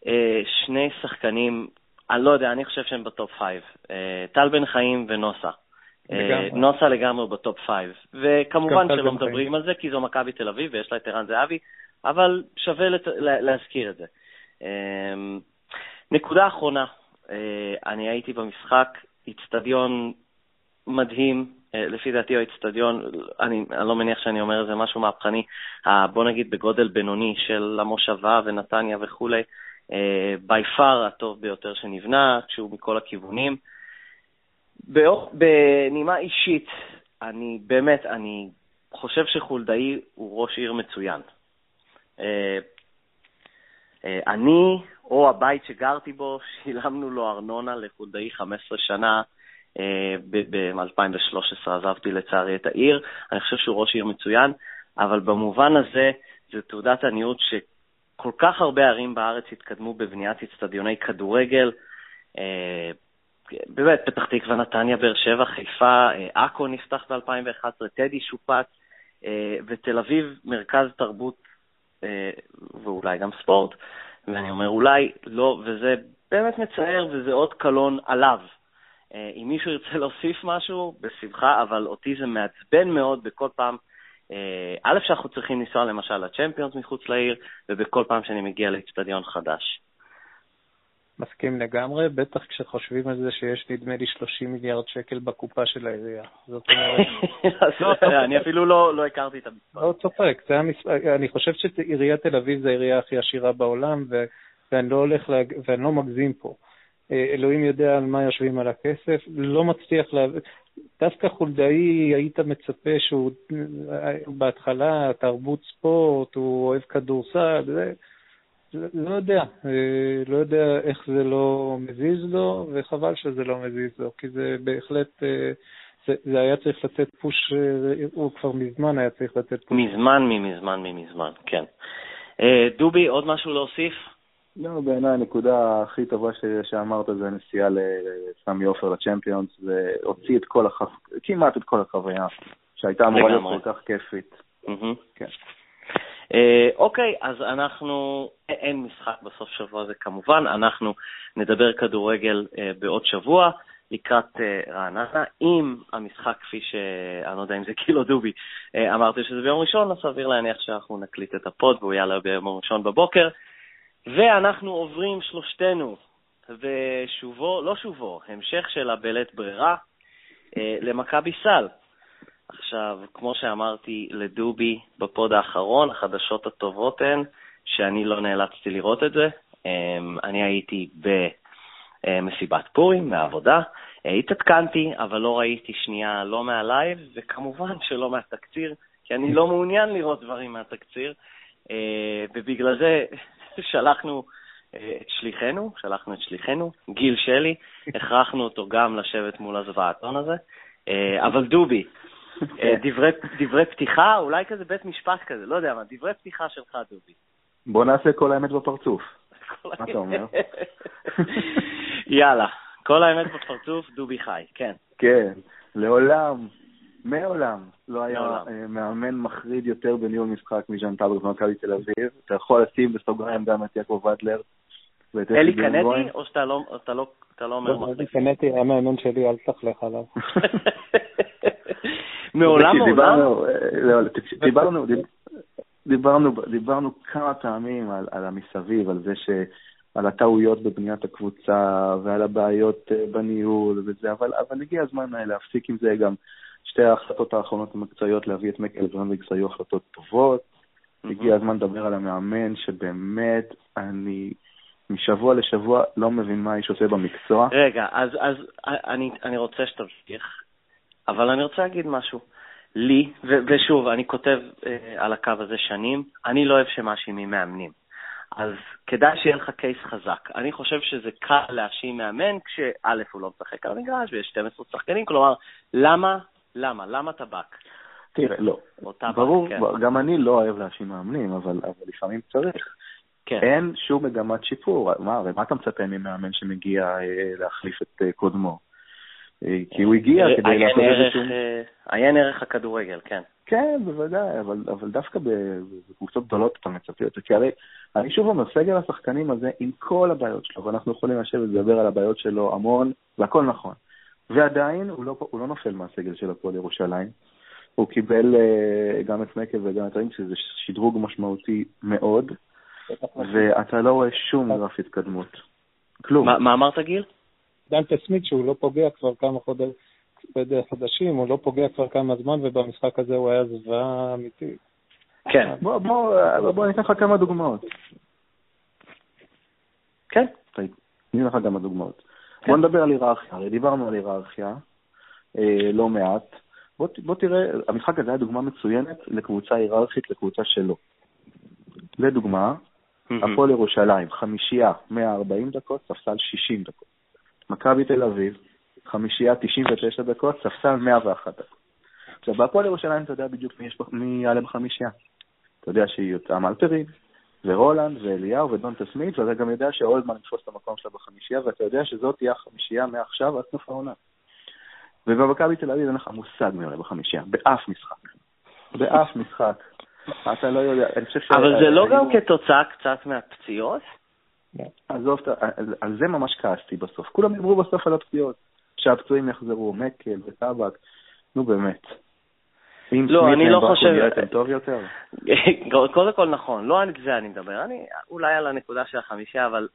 Speaker 1: אה, שני שחקנים, אני לא יודע, אני חושב שהם ב top five, אה, טל בן חיים ונוסה. אה,
Speaker 2: לגמרי.
Speaker 1: נוסה לגמרי ב top
Speaker 2: five, וכמובן
Speaker 1: שלא. מדברים על זה, כי זו מכבי תל אביב ויש לה את ערן זהבי, אבל שווה לת... לה- להזכיר את זה. אה, נקודה אחרונה, אה, אני הייתי במשחק, איצטדיון מדהים, אה, לפי דעתי הוא איצטדיון, אני, אני לא מניח שאני אומר איזה משהו מהפכני, בוא נגיד בגודל בינוני של המושבה ונתניה וכולי, בי פאר הטוב ביותר שנבנה, כשהוא מכל הכיוונים. בנימה אישית, אני באמת, אני חושב שחולדאי הוא ראש עיר מצוין. אה, אה, אני, או הבית שגרתי בו, שילמנו לו ארנונה לחולדאי 15 שנה. ב-2013 עזבתי לצערי את העיר. אני חושב שהוא ראש עיר מצוין, אבל במובן הזה זו תעודת עניות שכל כך הרבה ערים בארץ התקדמו בבניית אצטדיוני כדורגל. באמת, פתח תקווה, נתניה, באר שבע, חיפה, אה, עכו נפתח ב-2011, טדי שופץ, אה, ותל אביב, מרכז תרבות אה, ואולי גם ספורט. ואני אומר אולי לא, וזה באמת מצער וזה עוד קלון עליו. אם מישהו ירצה להוסיף משהו, בשמחה, אבל אותי זה מעצבן מאוד בכל פעם. א', שאנחנו צריכים לנסוע למשל לצ'מפיונס מחוץ לעיר, ובכל פעם שאני מגיע לאצטדיון חדש.
Speaker 2: מסכים לגמרי, בטח כשחושבים על זה שיש נדמה לי 30 מיליארד שקל בקופה של העירייה. זאת אומרת,
Speaker 1: אז אני אפילו לא לא הכרתי את המספר.
Speaker 2: לא צוחק, אני חושב שעיריית תל אביב זה העירייה הכי עשירה בעולם, ואני לא הולך, להג... ואני לא מגזים פה. אה, אלוהים יודע על מה יושבים על הכסף, לא מצליח להבין. דווקא חולדאי, היית מצפה שהוא בהתחלה תרבות ספורט, הוא אוהב כדורסל, זה, לא יודע, אה, לא יודע איך זה לא מזיז לו, וחבל שזה לא מזיז לו, כי זה בהחלט, אה, זה, זה היה צריך לתת פוש, אה, הוא כבר מזמן היה צריך לתת פוש.
Speaker 1: מזמן, ממזמן, ממזמן, כן. דובי, עוד משהו להוסיף?
Speaker 3: לא, בעיניי הנקודה הכי טובה ש... שאמרת זה הנסיעה לסמי עופר לצ'מפיונס, והוציא את כל החו... כמעט את כל החוויה, שהייתה אמורה להיות כל כך כיפית.
Speaker 1: כן. אה, אוקיי, אז אנחנו, אין משחק בסוף שבוע הזה כמובן, אנחנו נדבר כדורגל אה, בעוד שבוע. לקראת אה, רעננה. אם המשחק, כפי ש... אני לא יודע אם זה קילו דובי, אמרתי שזה ביום ראשון, אז סביר להניח שאנחנו נקליט את ה pod והוא יעלה ביום ראשון בבוקר. ואנחנו עוברים שלושתנו, ושובו, לא שובו, המשך שלה בלית ברירה, למכבי סל. עכשיו, כמו שאמרתי לדובי ב pod האחרון, החדשות הטובות הן שאני לא נאלצתי לראות את זה. אמ, אני הייתי במסיבת פורים מהעבודה, התעדכנתי, אבל לא ראיתי שנייה לא מהלייב, וכמובן שלא מהתקציר, כי אני לא מעוניין לראות דברים מהתקציר, אה, ובגלל זה שלחנו אה, את שליחנו, שלחנו את שליחנו, גיל שלי, הכרחנו אותו גם לשבת מול הזוועתון הזה. אה, אבל דובי, אה, דברי, דברי פתיחה, אולי כזה בית משפט כזה, לא יודע מה, דברי פתיחה שלך, דובי.
Speaker 3: בוא נעשה כל האמת בפרצוף. מה אתה אומר?
Speaker 1: יאללה, כל האמת בפרצוף, דובי חי, כן.
Speaker 3: כן, לעולם, מעולם, לא היה אה, מאמן מחריד יותר בניהול משחק מז'אן טאבר במכבי תל אביב. אתה יכול לשים בסוגריים גם את יעקב אדלר.
Speaker 1: אלי קנטי, או שאתה לא, לא, לא אומר
Speaker 2: מחליף? אלי קנטי היה מאמן שלי, אל תסלח עליו.
Speaker 1: מעולם מעולם?
Speaker 3: לא, דיברנו, דיברנו, דיברנו כמה פעמים על, על המסביב, על זה ש... על הטעויות בבניית הקבוצה ועל הבעיות אה, בניהול וזה, אבל, אבל הגיע הזמן אה, להפסיק עם זה גם שתי ההחלטות האחרונות המקצועיות, להביא את מקל ברנדיקס היו החלטות טובות. Mm-hmm. הגיע הזמן לדבר על המאמן, שבאמת, אני משבוע לשבוע לא מבין מה האיש עושה במקצוע.
Speaker 1: רגע, אז, אז אני, אני רוצה שתמשיך. אבל אני רוצה להגיד משהו. לי, ו- ושוב, אני כותב אה, על הקו הזה שנים, אני לא אוהב שמאשימים מאמנים. אז כדאי שיהיה לך קייס חזק. אני חושב שזה קל להאשים מאמן כשא' הוא לא משחק על המגרש ויש 12 שחקנים, כלומר, למה, למה, למה טבק?
Speaker 3: תראה, לא. ברור, כן. גם אני לא אוהב להאשים מאמנים, אבל, אבל לפעמים צריך. כן. אין שום מגמת שיפור. מה, מה אתה מצפה ממאמן שמגיע אה, להחליף את אה, קודמו? כי הוא הגיע כדי לעשות איזשהו...
Speaker 1: אה, עיין ערך הכדורגל, כן.
Speaker 3: כן, בוודאי, אבל, אבל דווקא בקבוצות גדולות אתה מצפה יותר, כי הרי, אני שוב אומר, סגל השחקנים הזה, עם כל הבעיות שלו, ואנחנו יכולים לשבת ולדבר על הבעיות שלו המון, והכל נכון. ועדיין, הוא לא, הוא לא נופל מהסגל של הפועל ירושלים. הוא קיבל uh, גם את מקל וגם את רינק, שזה שדרוג משמעותי מאוד, ואתה לא רואה שום גרף התקדמות. כלום.
Speaker 1: מה, מה אמרת, גיל?
Speaker 2: דנטה סמית שהוא לא פוגע כבר כמה חודשים, חודשים, הוא לא פוגע כבר כמה זמן, ובמשחק הזה הוא היה זוועה אמיתית.
Speaker 3: כן. בוא, בוא, בוא אני אתן לך כמה דוגמאות.
Speaker 1: כן.
Speaker 3: אני אתן לך כמה דוגמאות. כן. בוא נדבר על היררכיה, הרי דיברנו על היררכיה אה, לא מעט. בוא, בוא תראה, המשחק הזה היה דוגמה מצוינת לקבוצה היררכית, לקבוצה שלו. לדוגמה, הפועל ירושלים, חמישייה 140 דקות, ספסל 60 דקות. מכבי תל אביב, חמישייה 99 דקות, ספסל 101 דקות. עכשיו, בהפועל ירושלים אתה יודע בדיוק מי, יש, מי יעלה בחמישייה. אתה יודע שהיא יוצאה מאלפרין, ורולנד, ואליהו, ודונטה סמית, ואתה גם יודע שאולדמן יתפוס את המקום שלה בחמישייה, ואתה יודע שזאת תהיה החמישייה מעכשיו עד סוף העונה. ובמכבי תל אביב אין לך מושג מי עולה בחמישייה, באף משחק. באף משחק. אתה לא יודע, אני חושב ש...
Speaker 1: אבל זה לא גם כתוצאה קצת מהפציעות?
Speaker 3: עזוב, על זה ממש כעסתי בסוף. כולם דיברו בסוף על הפציעות, שהפצועים יחזרו, מקל וטבק, נו באמת.
Speaker 1: לא, אני לא חושב...
Speaker 3: נראיתם טוב יותר?
Speaker 1: קודם כל נכון, לא על זה אני מדבר, אני אולי על הנקודה של החמישה, אבל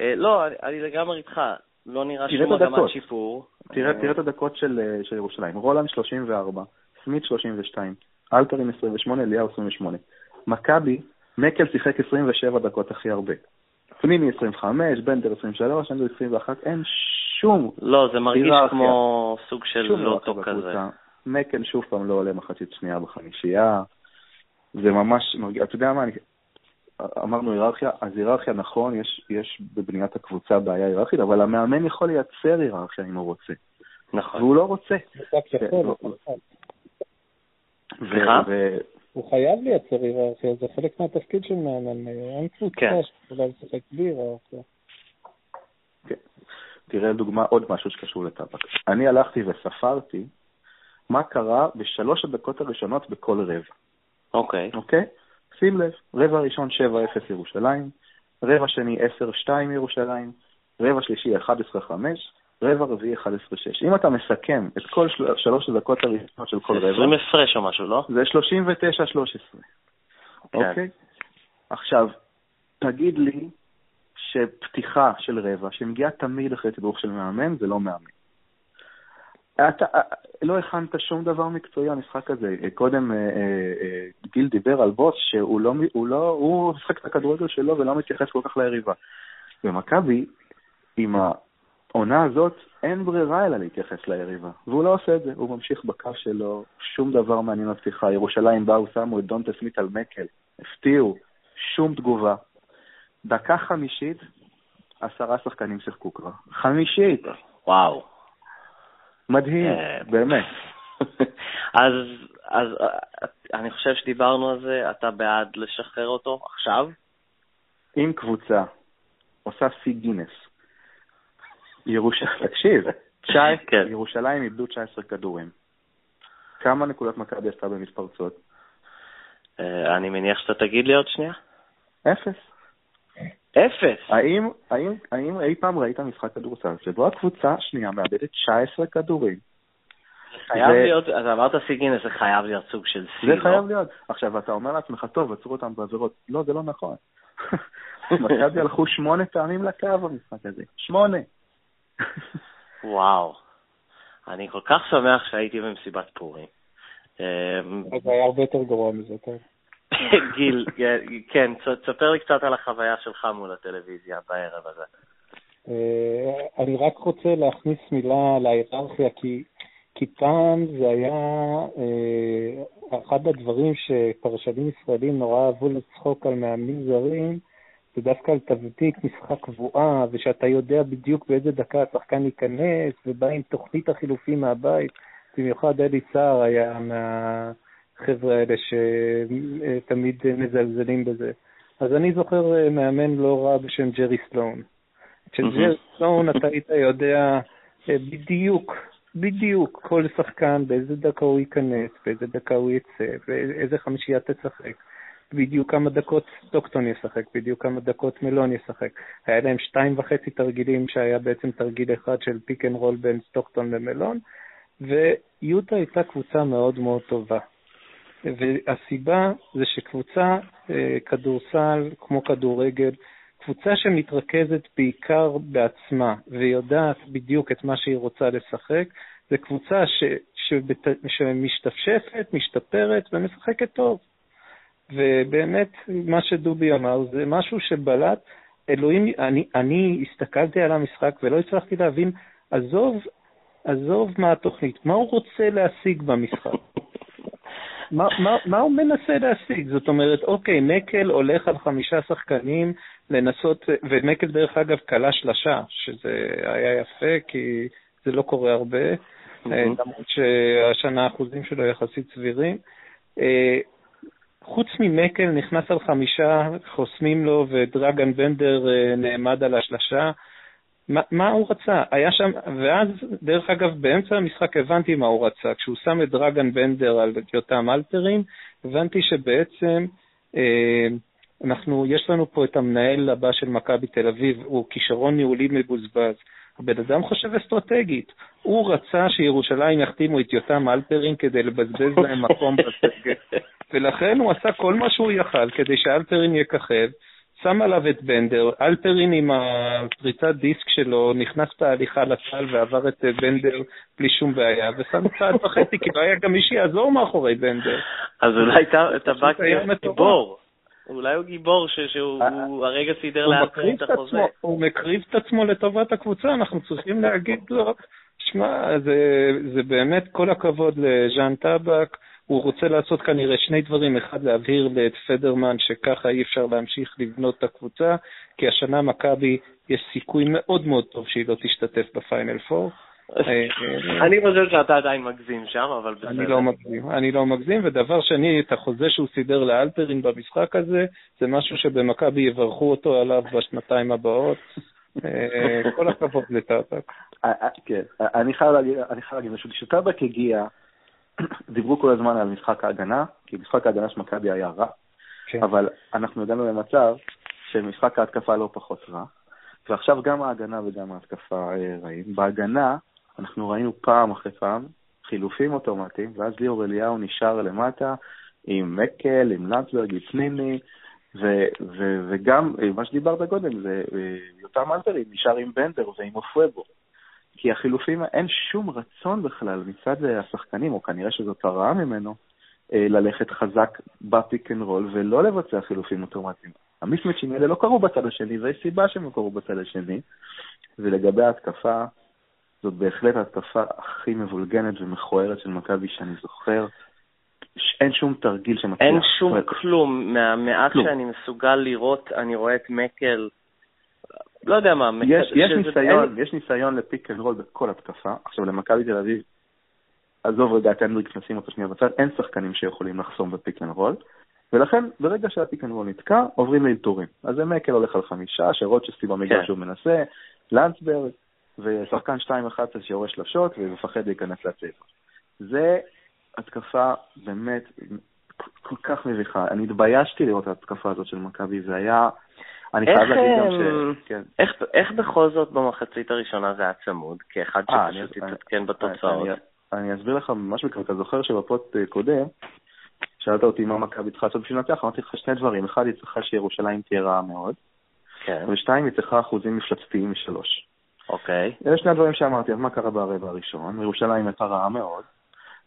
Speaker 1: אה, לא, אני לגמרי איתך, לא נראה שום מגמת שיפור.
Speaker 3: תראה את הדקות של אה, ירושלים, רולנד 34, סמית 32, אלטרים 28, אליהו 28. מכבי, מקל שיחק 27 דקות הכי הרבה. פנימי 25, בנדר 23, אנדרו 21, אין שום...
Speaker 1: לא, זה מרגיש
Speaker 3: היררכיה.
Speaker 1: כמו סוג של לוטו
Speaker 3: היררכיה
Speaker 1: כזה.
Speaker 3: מקל שוב פעם לא עולה מחצית שנייה בחמישייה. זה ממש אתה יודע מה, אני, אמרנו היררכיה, אז היררכיה נכון, יש, יש בבניית הקבוצה בעיה היררכית, אבל המאמן יכול לייצר היררכיה אם הוא רוצה,
Speaker 1: נכון.
Speaker 3: והוא לא רוצה.
Speaker 2: הוא יכול.
Speaker 1: סליחה?
Speaker 2: הוא חייב לייצר היררכיה, זה חלק מהתפקיד של מאמן. אין קבוצה
Speaker 1: כן.
Speaker 2: שיכולה לשחק בלי היררכיה.
Speaker 3: תראה לדוגמה עוד משהו שקשור לטבק. אני הלכתי וספרתי מה קרה בשלוש הדקות הראשונות בכל רבע,
Speaker 1: אוקיי.
Speaker 3: אוקיי? שים לב, רבע ראשון 7-0 ירושלים, רבע שני 10-2 ירושלים, רבע שלישי 11-5, רבע רביעי 11-6. אם אתה מסכם את כל של... שלוש הדקות הראשונות של כל רבע,
Speaker 1: 20 הפרש או משהו, לא?
Speaker 3: זה 39-13, אוקיי? עכשיו, תגיד לי שפתיחה של רבע, שמגיעה תמיד אחרי תדרוך של מאמן, זה לא מאמן. אתה לא הכנת שום דבר מקצועי למשחק הזה. קודם אה, אה, אה, גיל דיבר על בוס שהוא לא, הוא לא, הוא משחק את הכדורגל שלו ולא מתייחס כל כך ליריבה. במכבי, עם העונה הזאת, אין ברירה אלא להתייחס ליריבה, והוא לא עושה את זה, הוא ממשיך בקו שלו, שום דבר מעניין בפתיחה. ירושלים באו, שמו את דונטה סמית על מקל, הפתיעו, שום תגובה. דקה חמישית, עשרה שחקנים שיחקו כבר. חמישית!
Speaker 1: וואו.
Speaker 3: מדהים,
Speaker 1: אה,
Speaker 3: באמת.
Speaker 1: אז, אז אני חושב שדיברנו על זה, אתה בעד לשחרר אותו עכשיו?
Speaker 3: אם קבוצה עושה שיא גינס, ירוש... תקשיב,
Speaker 1: כן.
Speaker 3: ירושלים איבדו 19 כדורים. כמה נקודות מכבי עשתה במתפרצות?
Speaker 1: אה, אני מניח שאתה תגיד לי עוד שנייה.
Speaker 3: אפס.
Speaker 1: אפס.
Speaker 3: האם, האם, האם אי פעם ראית משחק כדורסל שבו הקבוצה השנייה מאבדת 19 כדורים?
Speaker 1: חייב להיות, אז אמרת שיא גינס, זה חייב להיות סוג של שיא,
Speaker 3: זה? חייב להיות. עכשיו, אתה אומר לעצמך, טוב, עצרו אותם בעבירות. לא, זה לא נכון. מכבי הלכו שמונה פעמים לקו במשחק הזה. שמונה.
Speaker 1: וואו. אני כל כך שמח שהייתי במסיבת פורים.
Speaker 2: אז זה היה הרבה יותר גרוע מזה, טוב.
Speaker 1: גיל, כן, תספר לי קצת על החוויה שלך מול הטלוויזיה בערב הזה.
Speaker 2: אה, אני רק רוצה להכניס מילה להיררכיה, כי, כי פעם זה היה אה, אחד הדברים שפרשנים ישראלים נורא אהבו לצחוק על מאמנים זרים, זה דווקא על תבנית משחק קבועה, ושאתה יודע בדיוק באיזה דקה השחקן ייכנס, ובא עם תוכנית החילופים מהבית. במיוחד אלי סער היה מהחבר'ה האלה שתמיד מזלזלים בזה. אז אני זוכר אה, מאמן לא רע בשם ג'רי סלואן. אצל. ג'רי סלואן אתה היית יודע אה, בדיוק, בדיוק כל שחקן, באיזה דקה הוא ייכנס, באיזה דקה הוא יצא, באיזה חמישייה תשחק. בדיוק כמה דקות סטוקטון ישחק, בדיוק כמה דקות מאלון ישחק. היה להם שתיים וחצי תרגילים שהיה בעצם תרגיל אחד של pick and roll בין סטוקטון למאלון, ויוטה הייתה קבוצה מאוד מאוד טובה. והסיבה זה שקבוצה, אה, כדורסל, כמו כדורגל, קבוצה שמתרכזת בעיקר בעצמה ויודעת בדיוק את מה שהיא רוצה לשחק, זה קבוצה ש, שבת, שמשתפשפת, משתפרת ומשחקת טוב. ובאמת, מה שדובי אמר זה משהו שבלט. אלוהים, אני, אני הסתכלתי על המשחק ולא הצלחתי להבין, עזוב, עזוב מה התוכנית, מה הוא רוצה להשיג במשחק? מה, מה, מה הוא מנסה להשיג? זאת אומרת, אוקיי, מקל הולך על חמישה שחקנים לנסות, ומקל דרך אגב כלה שלשה, שזה היה יפה, כי זה לא קורה הרבה, אה, למרות שהשנה האחוזים שלו יחסית סבירים. חוץ ממקל נכנס על חמישה, חוסמים לו, ודרגן בנדר אה, נעמד על השלשה. מה, מה הוא רצה? היה שם, ואז, דרך אגב, באמצע המשחק הבנתי מה הוא רצה. כשהוא שם את דרגן בנדר על יותם אלפרין, הבנתי שבעצם אה, אנחנו, יש לנו פה את המנהל הבא של מכבי תל אביב, הוא כישרון ניהולי מבוזבז. הבן אדם חושב אסטרטגית. הוא רצה שירושלים יחתימו את יותם אלפרין כדי לבזבז להם מקום בסגל, ולכן הוא עשה כל מה שהוא יכל כדי שאלפרין יככב, שם עליו את בנדר, אלפרין עם הפריצת דיסק שלו נכנס בהליכה לסל ועבר את בנדר בלי שום בעיה, ושם צעד וחצי, כי לא היה גם מי שיעזור מאחורי בנדר.
Speaker 1: אז אולי אתה- בא. כגיבור. אולי הוא גיבור ש... שהוא
Speaker 2: אה,
Speaker 1: הרגע סידר לאלפרין את החוזה.
Speaker 2: הוא מקריב את עצמו לטובת הקבוצה, אנחנו צריכים להגיד לו, שמע, זה, זה באמת כל הכבוד לז'אן טבק. הוא רוצה לעשות כנראה שני דברים, אחד להבהיר את פדרמן שככה אי אפשר להמשיך לבנות את הקבוצה, כי השנה מכבי יש סיכוי מאוד מאוד טוב שהיא לא תשתתף בפיינל פור,
Speaker 1: אני חושב שאתה עדיין מגזים שם, אבל בסדר.
Speaker 2: אני לא מגזים, אני לא מגזים, ודבר שני, את החוזה שהוא סידר לאלפרין במשחק הזה, זה משהו שבמכבי יברכו אותו עליו בשנתיים הבאות. אה, כל הכבוד לטאבק.
Speaker 3: כן, אני חייב להגיד, כשטאבק הגיע, דיברו כל הזמן על משחק ההגנה, כי משחק ההגנה של מכבי היה רע, כן. אבל אנחנו הגענו למצב שמשחק ההתקפה לא פחות רע, ועכשיו גם ההגנה וגם ההתקפה רעים. בהגנה, אנחנו ראינו פעם אחרי פעם חילופים אוטומטיים, ואז ליאור אליהו נשאר למטה עם מקל, עם לנדסברג, עם פניני, ו- ו- וגם מה שדיברת קודם, זה יותם אלפרי נשאר עם בנדר ועם אופוובו. כי החילופים, אין שום רצון בכלל מצד השחקנים, או כנראה שזאת הרעה ממנו, אה, ללכת חזק ב pick and roll ולא לבצע חילופים אוטומטיים. המיסמצ'ים האלה לא קרו בצד השני, ויש סיבה שהם לא קרו בצד השני. ולגבי ההתקפה, זאת בהחלט ההתקפה הכי מבולגנת ומכוערת של מכבי שאני זוכר. אין שום תרגיל שמצליח.
Speaker 1: אין שום כלום. מהמעט כלום. שאני מסוגל לראות, אני רואה את מקל, לא יודע מה.
Speaker 3: יש, יש, ניסיון, אין... יש ניסיון ל pick and roll בכל התקפה. עכשיו, למכבי תל אביב, עזוב רגע את הנדריקס, נשים אותו שנייה בצד, אין שחקנים שיכולים לחסום ב pick and roll. ולכן, ברגע שה pick and roll נתקע, עוברים לאלתורים. אז זה מקל הולך על חמישה, שרוצ'סטי במגרש כן. שהוא מנסה, לנדסברג, ושחקן 2-11 שיורה שלשות ומפחד להיכנס לצבע. זה התקפה באמת כל כך מביכה. אני התביישתי לראות את ההתקפה הזאת של מכבי, זה היה...
Speaker 1: אני חייב להגיד גם ש... כן. איך, איך בכל זאת במחצית הראשונה זה היה צמוד? כאחד אה, שפשוט התעדכן בתוצאות.
Speaker 3: אני, אני אסביר לך ממש בקרוב. אתה זוכר שבפוט אה, קודם, שאלת אותי מה מכבי צריכה לעשות בשביל לנצח, אמרתי לך שני דברים. אחד, היא צריכה שירושלים תהיה רעה מאוד. כן. ושתיים, היא צריכה אחוזים מפלצתיים משלוש.
Speaker 1: אוקיי.
Speaker 3: אלה שני הדברים שאמרתי, אז מה קרה ברבע הראשון? ירושלים הייתה רעה מאוד,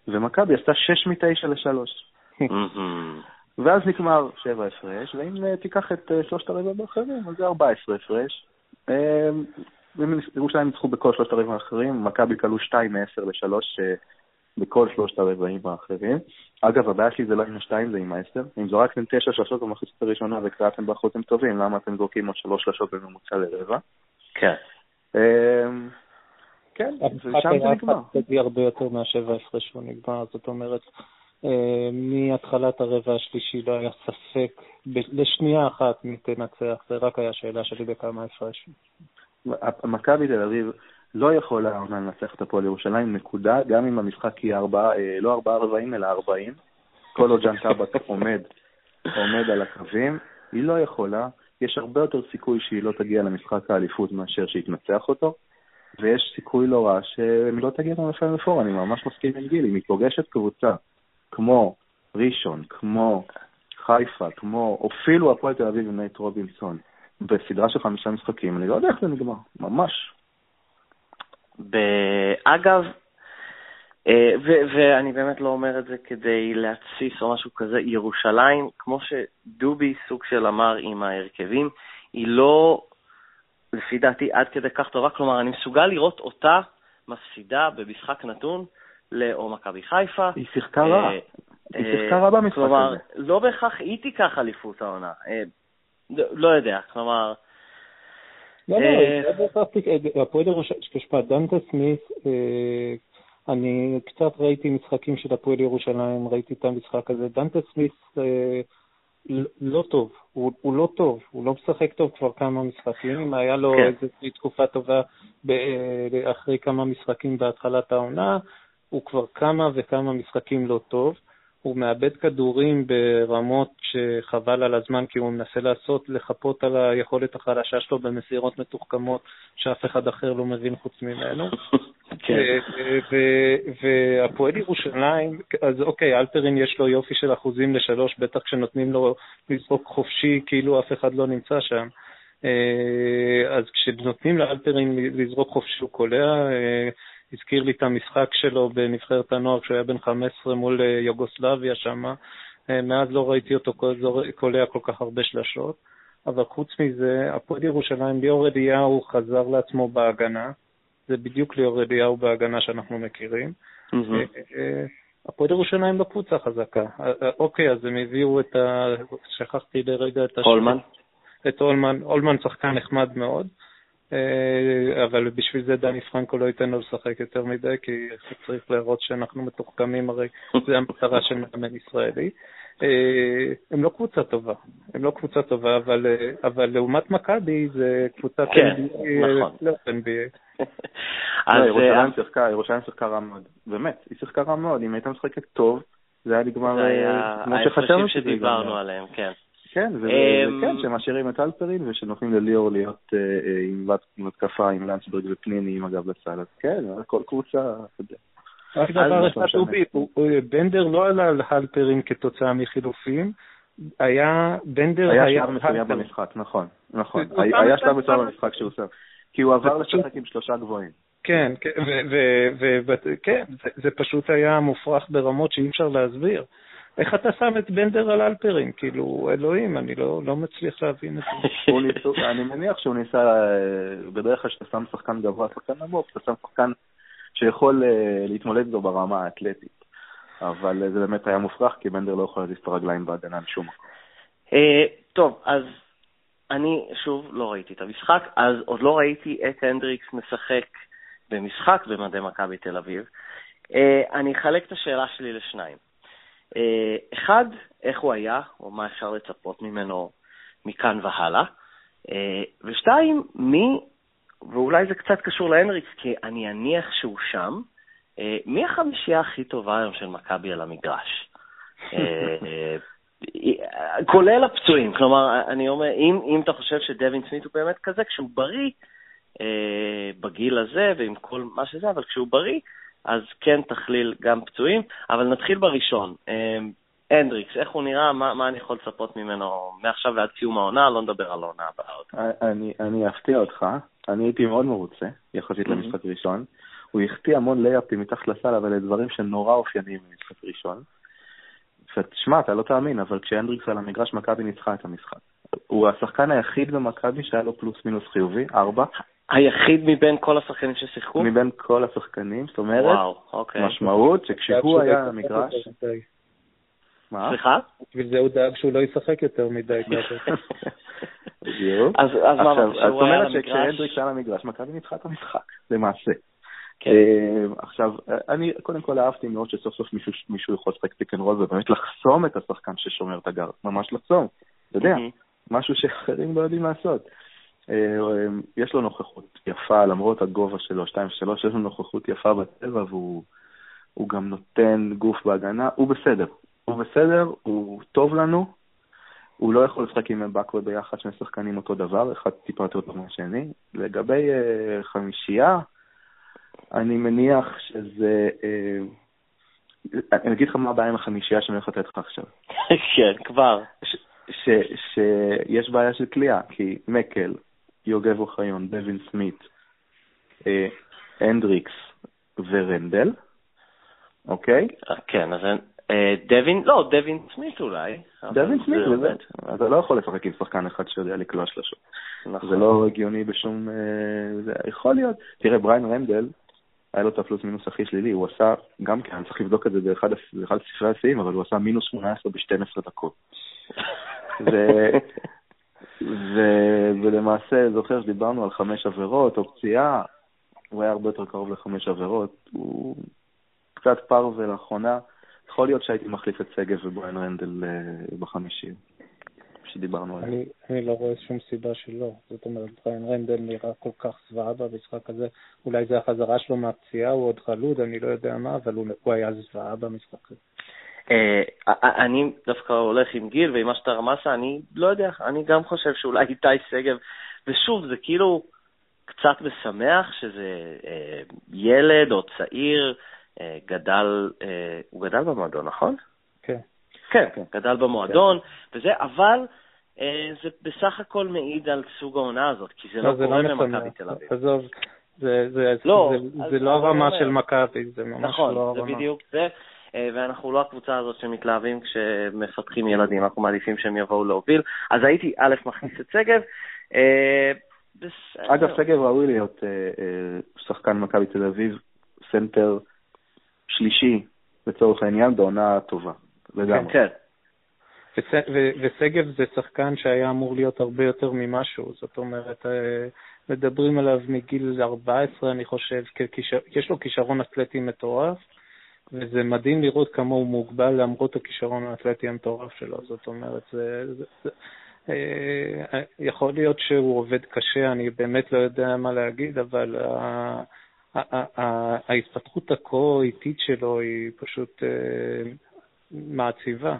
Speaker 3: ומכבי עשתה 6 מ-9 ל-3. ואז נגמר 7 הפרש, ואם uh, תיקח את uh, שלושת הרבעים האחרים, אז זה 14 הפרש. Uh, ירושלים ניצחו בכל שלושת הרבעים האחרים, מכבי כלו 2 מ-10 ל-3 בכל שלושת הרבעים האחרים. אגב, הבעיה שלי זה לא עם ה-2, זה עם ה-10. אם זורקתם 9 שלשות במחצית הראשונה וקראתם באחוזים טובים, למה אתם זורקים עוד 3 שלשות בממוצע לרבע?
Speaker 1: כן.
Speaker 3: אמ, כן, ושם זה נגמר.
Speaker 2: המשחק הרבה יותר מהשבע הפרש שהוא נגמר, זאת אומרת, אה, מהתחלת הרבע השלישי לא היה ספק, לשנייה אחת מי תנצח, זה רק היה שאלה שלי בכמה הפרש.
Speaker 3: מכבי תל אביב לא יכולה העונה לנצח את הפועל ירושלים, נקודה, גם אם המשחק יהיה ארבעה, אה, לא ארבעה רבעים אלא ארבעים, כל עוד ז'אן טאבק עומד, עומד על הקווים, היא לא יכולה. יש הרבה יותר סיכוי שהיא לא תגיע למשחק האליפות מאשר שהיא תנצח אותו, ויש סיכוי לא רע שהיא לא תגיע ל final four, אני ממש מסכים עם גיל, אם היא פוגשת קבוצה כמו ראשון, כמו חיפה, כמו אפילו הפועל תל אביב עם נייט רובינסון, בסדרה של חמישה משחקים, אני לא יודע איך זה נגמר, ממש.
Speaker 1: אגב, אה, ואני באמת לא אומר את זה כדי להתסיס או משהו כזה, ירושלים, כמו שדובי סוג של אמר עם ההרכבים, היא לא, לפי דעתי, עד כדי כך טובה. כלומר, אני מסוגל לראות אותה מפסידה במשחק נתון לאו מכבי חיפה.
Speaker 3: היא שיחקה רע. אה, היא שיחקה רע במשחק הזה.
Speaker 1: כלומר, לא בהכרח היא תיקח אליפות העונה. אה, לא יודע, כלומר...
Speaker 2: לא, לא, תיקח, הפועל ירושלים, דנטה סמית, אני קצת ראיתי משחקים של הפועל ירושלים, ראיתי את המשחק הזה. דנטה סמית אה, לא טוב, הוא, הוא לא טוב, הוא לא משחק טוב כבר כמה משחקים, היה לו כן. איזושהי תקופה טובה ב, אה, אחרי כמה משחקים בהתחלת העונה, הוא כבר כמה וכמה משחקים לא טוב. הוא מאבד כדורים ברמות שחבל על הזמן, כי הוא מנסה לעשות, לחפות על היכולת החלשה שלו במסירות מתוחכמות שאף אחד אחר לא מבין חוץ ממנו. כן. והפועל ירושלים, אז אוקיי, אלפרין יש לו יופי של אחוזים לשלוש, בטח כשנותנים לו לזרוק חופשי, כאילו אף אחד לא נמצא שם. אה, אז כשנותנים לאלפרין לזרוק חופשי הוא קולע, אה, הזכיר לי את המשחק שלו בנבחרת הנוער כשהוא היה בן 15 מול אה, יוגוסלביה שם, מאז לא ראיתי אותו קולע כל כך הרבה שלשות, אבל חוץ מזה, הפועל ירושלים, ליאור אליהו חזר לעצמו בהגנה, זה בדיוק ליאור אליהו בהגנה שאנחנו מכירים. הפועל ירושלים בקבוצה חזקה. אוקיי, אז הם הביאו את ה... שכחתי לרגע את
Speaker 1: השם. הולמן?
Speaker 2: את הולמן. הולמן שחקן נחמד מאוד. אה, אבל בשביל זה דני פרנקו לא ייתן לו לשחק יותר מדי, כי צריך להראות שאנחנו מתוחכמים, הרי זה המטרה של מאמן ישראלי. אה, הם לא קבוצה טובה, הם לא קבוצה טובה, אבל, אה, אבל לעומת מכבי זה קבוצת
Speaker 1: כן, NBA, נכון.
Speaker 2: לא NBA.
Speaker 3: לא, ירושלים שיחקה, ירושלים שיחקה רע מאוד, באמת, היא שיחקה רע מאוד, אם הייתה משחקת טוב, זה היה נגמר
Speaker 1: כמו שחשבנו שזה שדיברנו עליהם, כן.
Speaker 3: כן, וכן, אמ, שמשאירים את אלפרין ושנותנים לליאור להיות אה, אה, עם התקפה עם לנצברג ופניני עם הגב לסל, אז כן, כל קבוצה, אתה יודע.
Speaker 2: רק דבר אחד, דובי, בנדר לא עלה על הלפרין כתוצאה מחילופים, היה, בנדר
Speaker 3: היה... היה שלב מסוים במשחק, נכון, נכון. היה שלב מסוים במשחק שהוא עושה. כי הוא עבר לשחק עם שלושה גבוהים.
Speaker 2: כן, כן, זה פשוט היה מופרך ברמות שאי אפשר להסביר. איך אתה שם את בנדר על אלפרין? כאילו, אלוהים, אני לא, לא מצליח להבין את
Speaker 3: זה. אני מניח שהוא ניסה, בדרך כלל כשאתה שם שחקן גבוה, שחקן נמוך, אתה שם שחקן שיכול uh, להתמודד איתו ברמה האתלטית. אבל uh, זה באמת היה מופרך, כי בנדר לא יכול להזיז את הרגליים בהגנה משום מקום.
Speaker 1: Uh, טוב, אז אני שוב לא ראיתי את המשחק, אז עוד לא ראיתי את הנדריקס משחק במשחק במדי מכבי תל אביב. אני אחלק את השאלה שלי לשניים. אה, אחד, איך הוא היה, או מה אפשר לצפות ממנו מכאן והלאה, אה, ושתיים, מי, ואולי זה קצת קשור להנריקס, כי אני אניח שהוא שם, אה, מי החמישייה הכי טובה היום של מכבי על המגרש? כולל הפצועים, כלומר, אני אומר, אם, אם אתה חושב שדווין סמית הוא באמת כזה, כשהוא בריא, בגיל הזה ועם כל מה שזה, אבל כשהוא בריא, אז כן תכליל גם פצועים, אבל נתחיל בראשון. אמ, הנדריקס, איך הוא נראה, מה, מה אני יכול לצפות ממנו מעכשיו ועד סיום העונה, לא נדבר על העונה הבאה עוד.
Speaker 3: אני, אני אפתיע אותך, אני הייתי מאוד מרוצה, יחסית mm-hmm. למשחק ראשון. הוא החטיא המון לייפים מתחת לסל, אבל לדברים שנורא אופייניים במשחק ראשון. ותשמע, אתה לא תאמין, אבל כשהנדריקס על המגרש, מכבי ניצחה את המשחק. הוא השחקן היחיד במכבי שהיה לו פלוס מינוס חיובי, ארבע.
Speaker 1: היחיד מבין כל השחקנים ששיחקו?
Speaker 3: מבין כל השחקנים, זאת אומרת, וואו, אוקיי. משמעות שכשהוא היה על המגרש...
Speaker 1: מה? סליחה?
Speaker 2: בשביל זה הוא דאג שהוא לא ישחק יותר מדי.
Speaker 3: בדיוק. אז מה, זאת אומרת שכשהנדריקס על המגרש, מכבי ניצחה את המשחק, למעשה. כן. אה, עכשיו, אני קודם כל אהבתי מאוד שסוף סוף מישהו יכול לשחק pick and roll ובאמת לחסום את השחקן ששומר את הגארד, ממש לחסום, אתה יודע, משהו שאחרים לא יודעים לעשות. אה, יש לו נוכחות יפה, למרות הגובה שלו, 2-3, יש לו נוכחות יפה בטבע והוא גם נותן גוף בהגנה, הוא בסדר. הוא בסדר, הוא טוב לנו, הוא לא יכול לשחק עם מבקווה ביחד, שני שחקנים אותו דבר, אחד טיפה יותר טוב מהשני. לגבי uh, חמישייה, אני מניח שזה... Uh, אני אגיד לך מה הבעיה עם החמישייה שאני הולך לתת לך עכשיו.
Speaker 1: כן, כבר.
Speaker 3: שיש בעיה של כליאה, כי מקל, יוגב אוחיון, דווין סמית, אה, הנדריקס ורנדל, אוקיי?
Speaker 1: כן, אז דווין, לא, דווין סמית אולי.
Speaker 3: דווין סמית, זה, אתה לא יכול לשחק עם שחקן אחד שיודע לקלוע שלושות. נכון. זה לא הגיוני בשום... זה יכול להיות. תראה, בריין רנדל, היה לו את הפלוס מינוס הכי שלילי, הוא עשה, גם כן, אני צריך לבדוק את זה באחד ספרי השיאים, אבל הוא עשה מינוס 18 ב-12 דקות. ו... ולמעשה, זוכר שדיברנו על חמש עבירות או פציעה, הוא היה הרבה יותר קרוב לחמש עבירות. הוא קצת פר ולאחרונה, יכול להיות שהייתי מחליף את שגב ובריין רנדל אה, בחמישי, שדיברנו עליו.
Speaker 2: אני, אני לא רואה שום סיבה שלא. זאת אומרת, בריין רנדל נראה כל כך זוועה במשחק הזה. אולי זה החזרה שלו מהפציעה, הוא עוד חלוד, אני לא יודע מה, אבל הוא, הוא היה זוועה במשחק הזה.
Speaker 1: אה, אני דווקא הולך עם גיל ועם מה שאתה רמזת, אני לא יודע, אני גם חושב שאולי איתי שגב, ושוב, זה כאילו קצת משמח שזה אה, ילד או צעיר, אה, גדל, הוא גדל במועדון, נכון?
Speaker 2: כן.
Speaker 1: כן, כן. גדל במועדון, כן. וזה, אבל זה בסך הכל מעיד על סוג העונה הזאת, כי זה לא, לא קורה לא במכבי תל אביב.
Speaker 2: עזוב, זה, זה, לא, זה, זה לא הרמה של מכבי, זה ממש
Speaker 1: נכון,
Speaker 2: לא הרמה.
Speaker 1: נכון, זה בדיוק זה. ואנחנו לא הקבוצה הזאת שמתלהבים כשמפתחים ילדים, אנחנו מעדיפים שהם יבואו להוביל. אז הייתי א', מכניס את שגב.
Speaker 3: אגב, שגב ראוי להיות שחקן מכבי תל אביב, סנטר שלישי, לצורך העניין, בעונה טובה. לגמרי. כן, כן.
Speaker 2: ושגב זה שחקן שהיה אמור להיות הרבה יותר ממשהו, זאת אומרת, אה, מדברים עליו מגיל 14, אני חושב, יש לו כישרון אתלטי מטורף, וזה מדהים לראות כמה הוא מוגבל למרות הכישרון האתלטי המטורף שלו, זאת אומרת, זה, זה, זה, אה, יכול להיות שהוא עובד קשה, אני באמת לא יודע מה להגיד, אבל ההתפתחות הכה איטית שלו היא פשוט אה, מעציבה.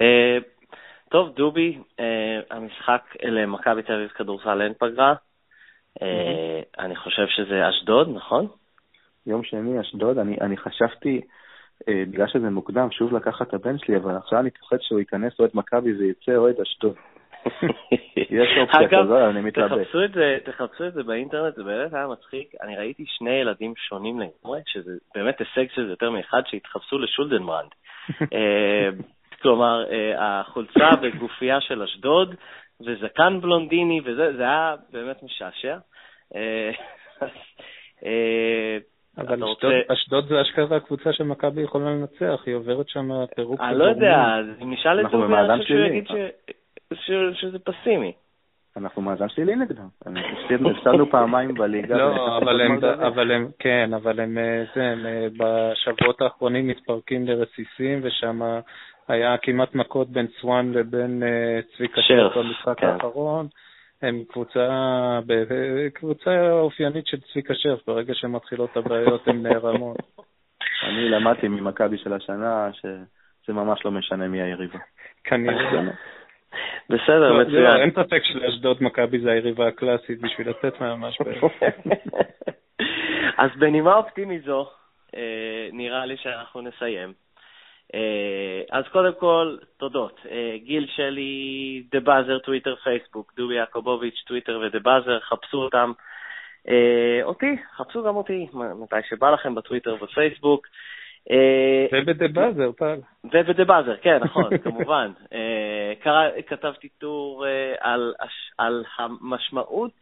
Speaker 1: אה, טוב, דובי, אה, המשחק למכבי תל אביב כדורסל אין פגרה. אה, אני חושב שזה אשדוד, נכון?
Speaker 3: יום שני, אשדוד. אני, אני חשבתי, בגלל שזה מוקדם, שוב לקחת את הבן שלי, אבל עכשיו אני פוחד שהוא ייכנס אוהד מכבי ויצא אוהד אשדוד. יש אופציה כזו, אני מתלבט. תחפשו את, זה,
Speaker 1: תחפשו את זה באינטרנט, זה באמת היה מצחיק. אני ראיתי שני ילדים שונים לגמרי, שזה באמת הישג של יותר מאחד, שהתחפשו לשולדנברנד. אה, כלומר, אה, החולצה בגופייה של אשדוד, וזקן בלונדיני, וזה זה היה באמת משעשע. אה,
Speaker 2: אבל אשדוד, אשדוד זה אשכרה הקבוצה שמכבי יכולה לנצח, היא עוברת שם פירוק.
Speaker 1: אני לא יודע, אם נשאל את דובי, אני חושב שהוא יגיד שזה פסימי.
Speaker 3: אנחנו מאזן שלילי נגדם. הפסדנו פעמיים בליגה.
Speaker 2: לא, אבל הם, אבל הם, כן, אבל הם, אה, זה, הם אה, בשבועות האחרונים מתפרקים לרסיסים, ושם היה כמעט מכות בין סואן לבין אה, צביקה שרף במשחק כן. האחרון. הם קבוצה, קבוצה אופיינית של צביקה שרף, ברגע שמתחילות הבעיות הן נערמות.
Speaker 3: אני למדתי ממכבי של השנה שזה ממש לא משנה מי היריבה.
Speaker 2: כנראה.
Speaker 1: בסדר, לא, מצוין.
Speaker 2: לא, אין ספק שלאשדוד מכבי זה היריבה הקלאסית בשביל לצאת מהמשבר.
Speaker 1: אז בנימה אופטימית זו, אה, נראה לי שאנחנו נסיים. אה, אז קודם כל, תודות. אה, גיל שלי, The Buzzer, טוויטר, פייסבוק, דובי יעקובוביץ', טוויטר ו The Buzzer, חפשו אותם. אותי, חפשו גם אותי, מתי שבא לכם בטוויטר ובפייסבוק.
Speaker 2: וב The Buzzer, טל.
Speaker 1: וב The Buzzer, כן, נכון, כמובן. אה, כתבתי טור אה, על, על המשמעות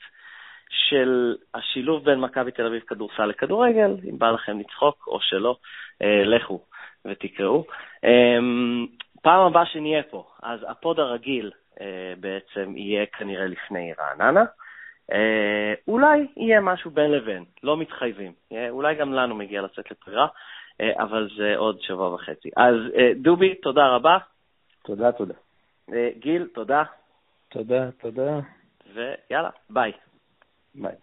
Speaker 1: של השילוב בין מכבי תל אביב כדורסל לכדורגל, אם בא לכם לצחוק או שלא, אה, לכו ותקראו. פעם הבאה שנהיה פה, אז הפוד הרגיל בעצם יהיה כנראה לפני רעננה. אולי יהיה משהו בין לבין, לא מתחייבים. אולי גם לנו מגיע לצאת לבחירה. אה, אבל זה עוד שבוע וחצי. אז אה, דובי, תודה רבה.
Speaker 3: תודה, תודה.
Speaker 1: אה, גיל, תודה.
Speaker 2: תודה, תודה.
Speaker 1: ויאללה, ביי.
Speaker 3: ביי.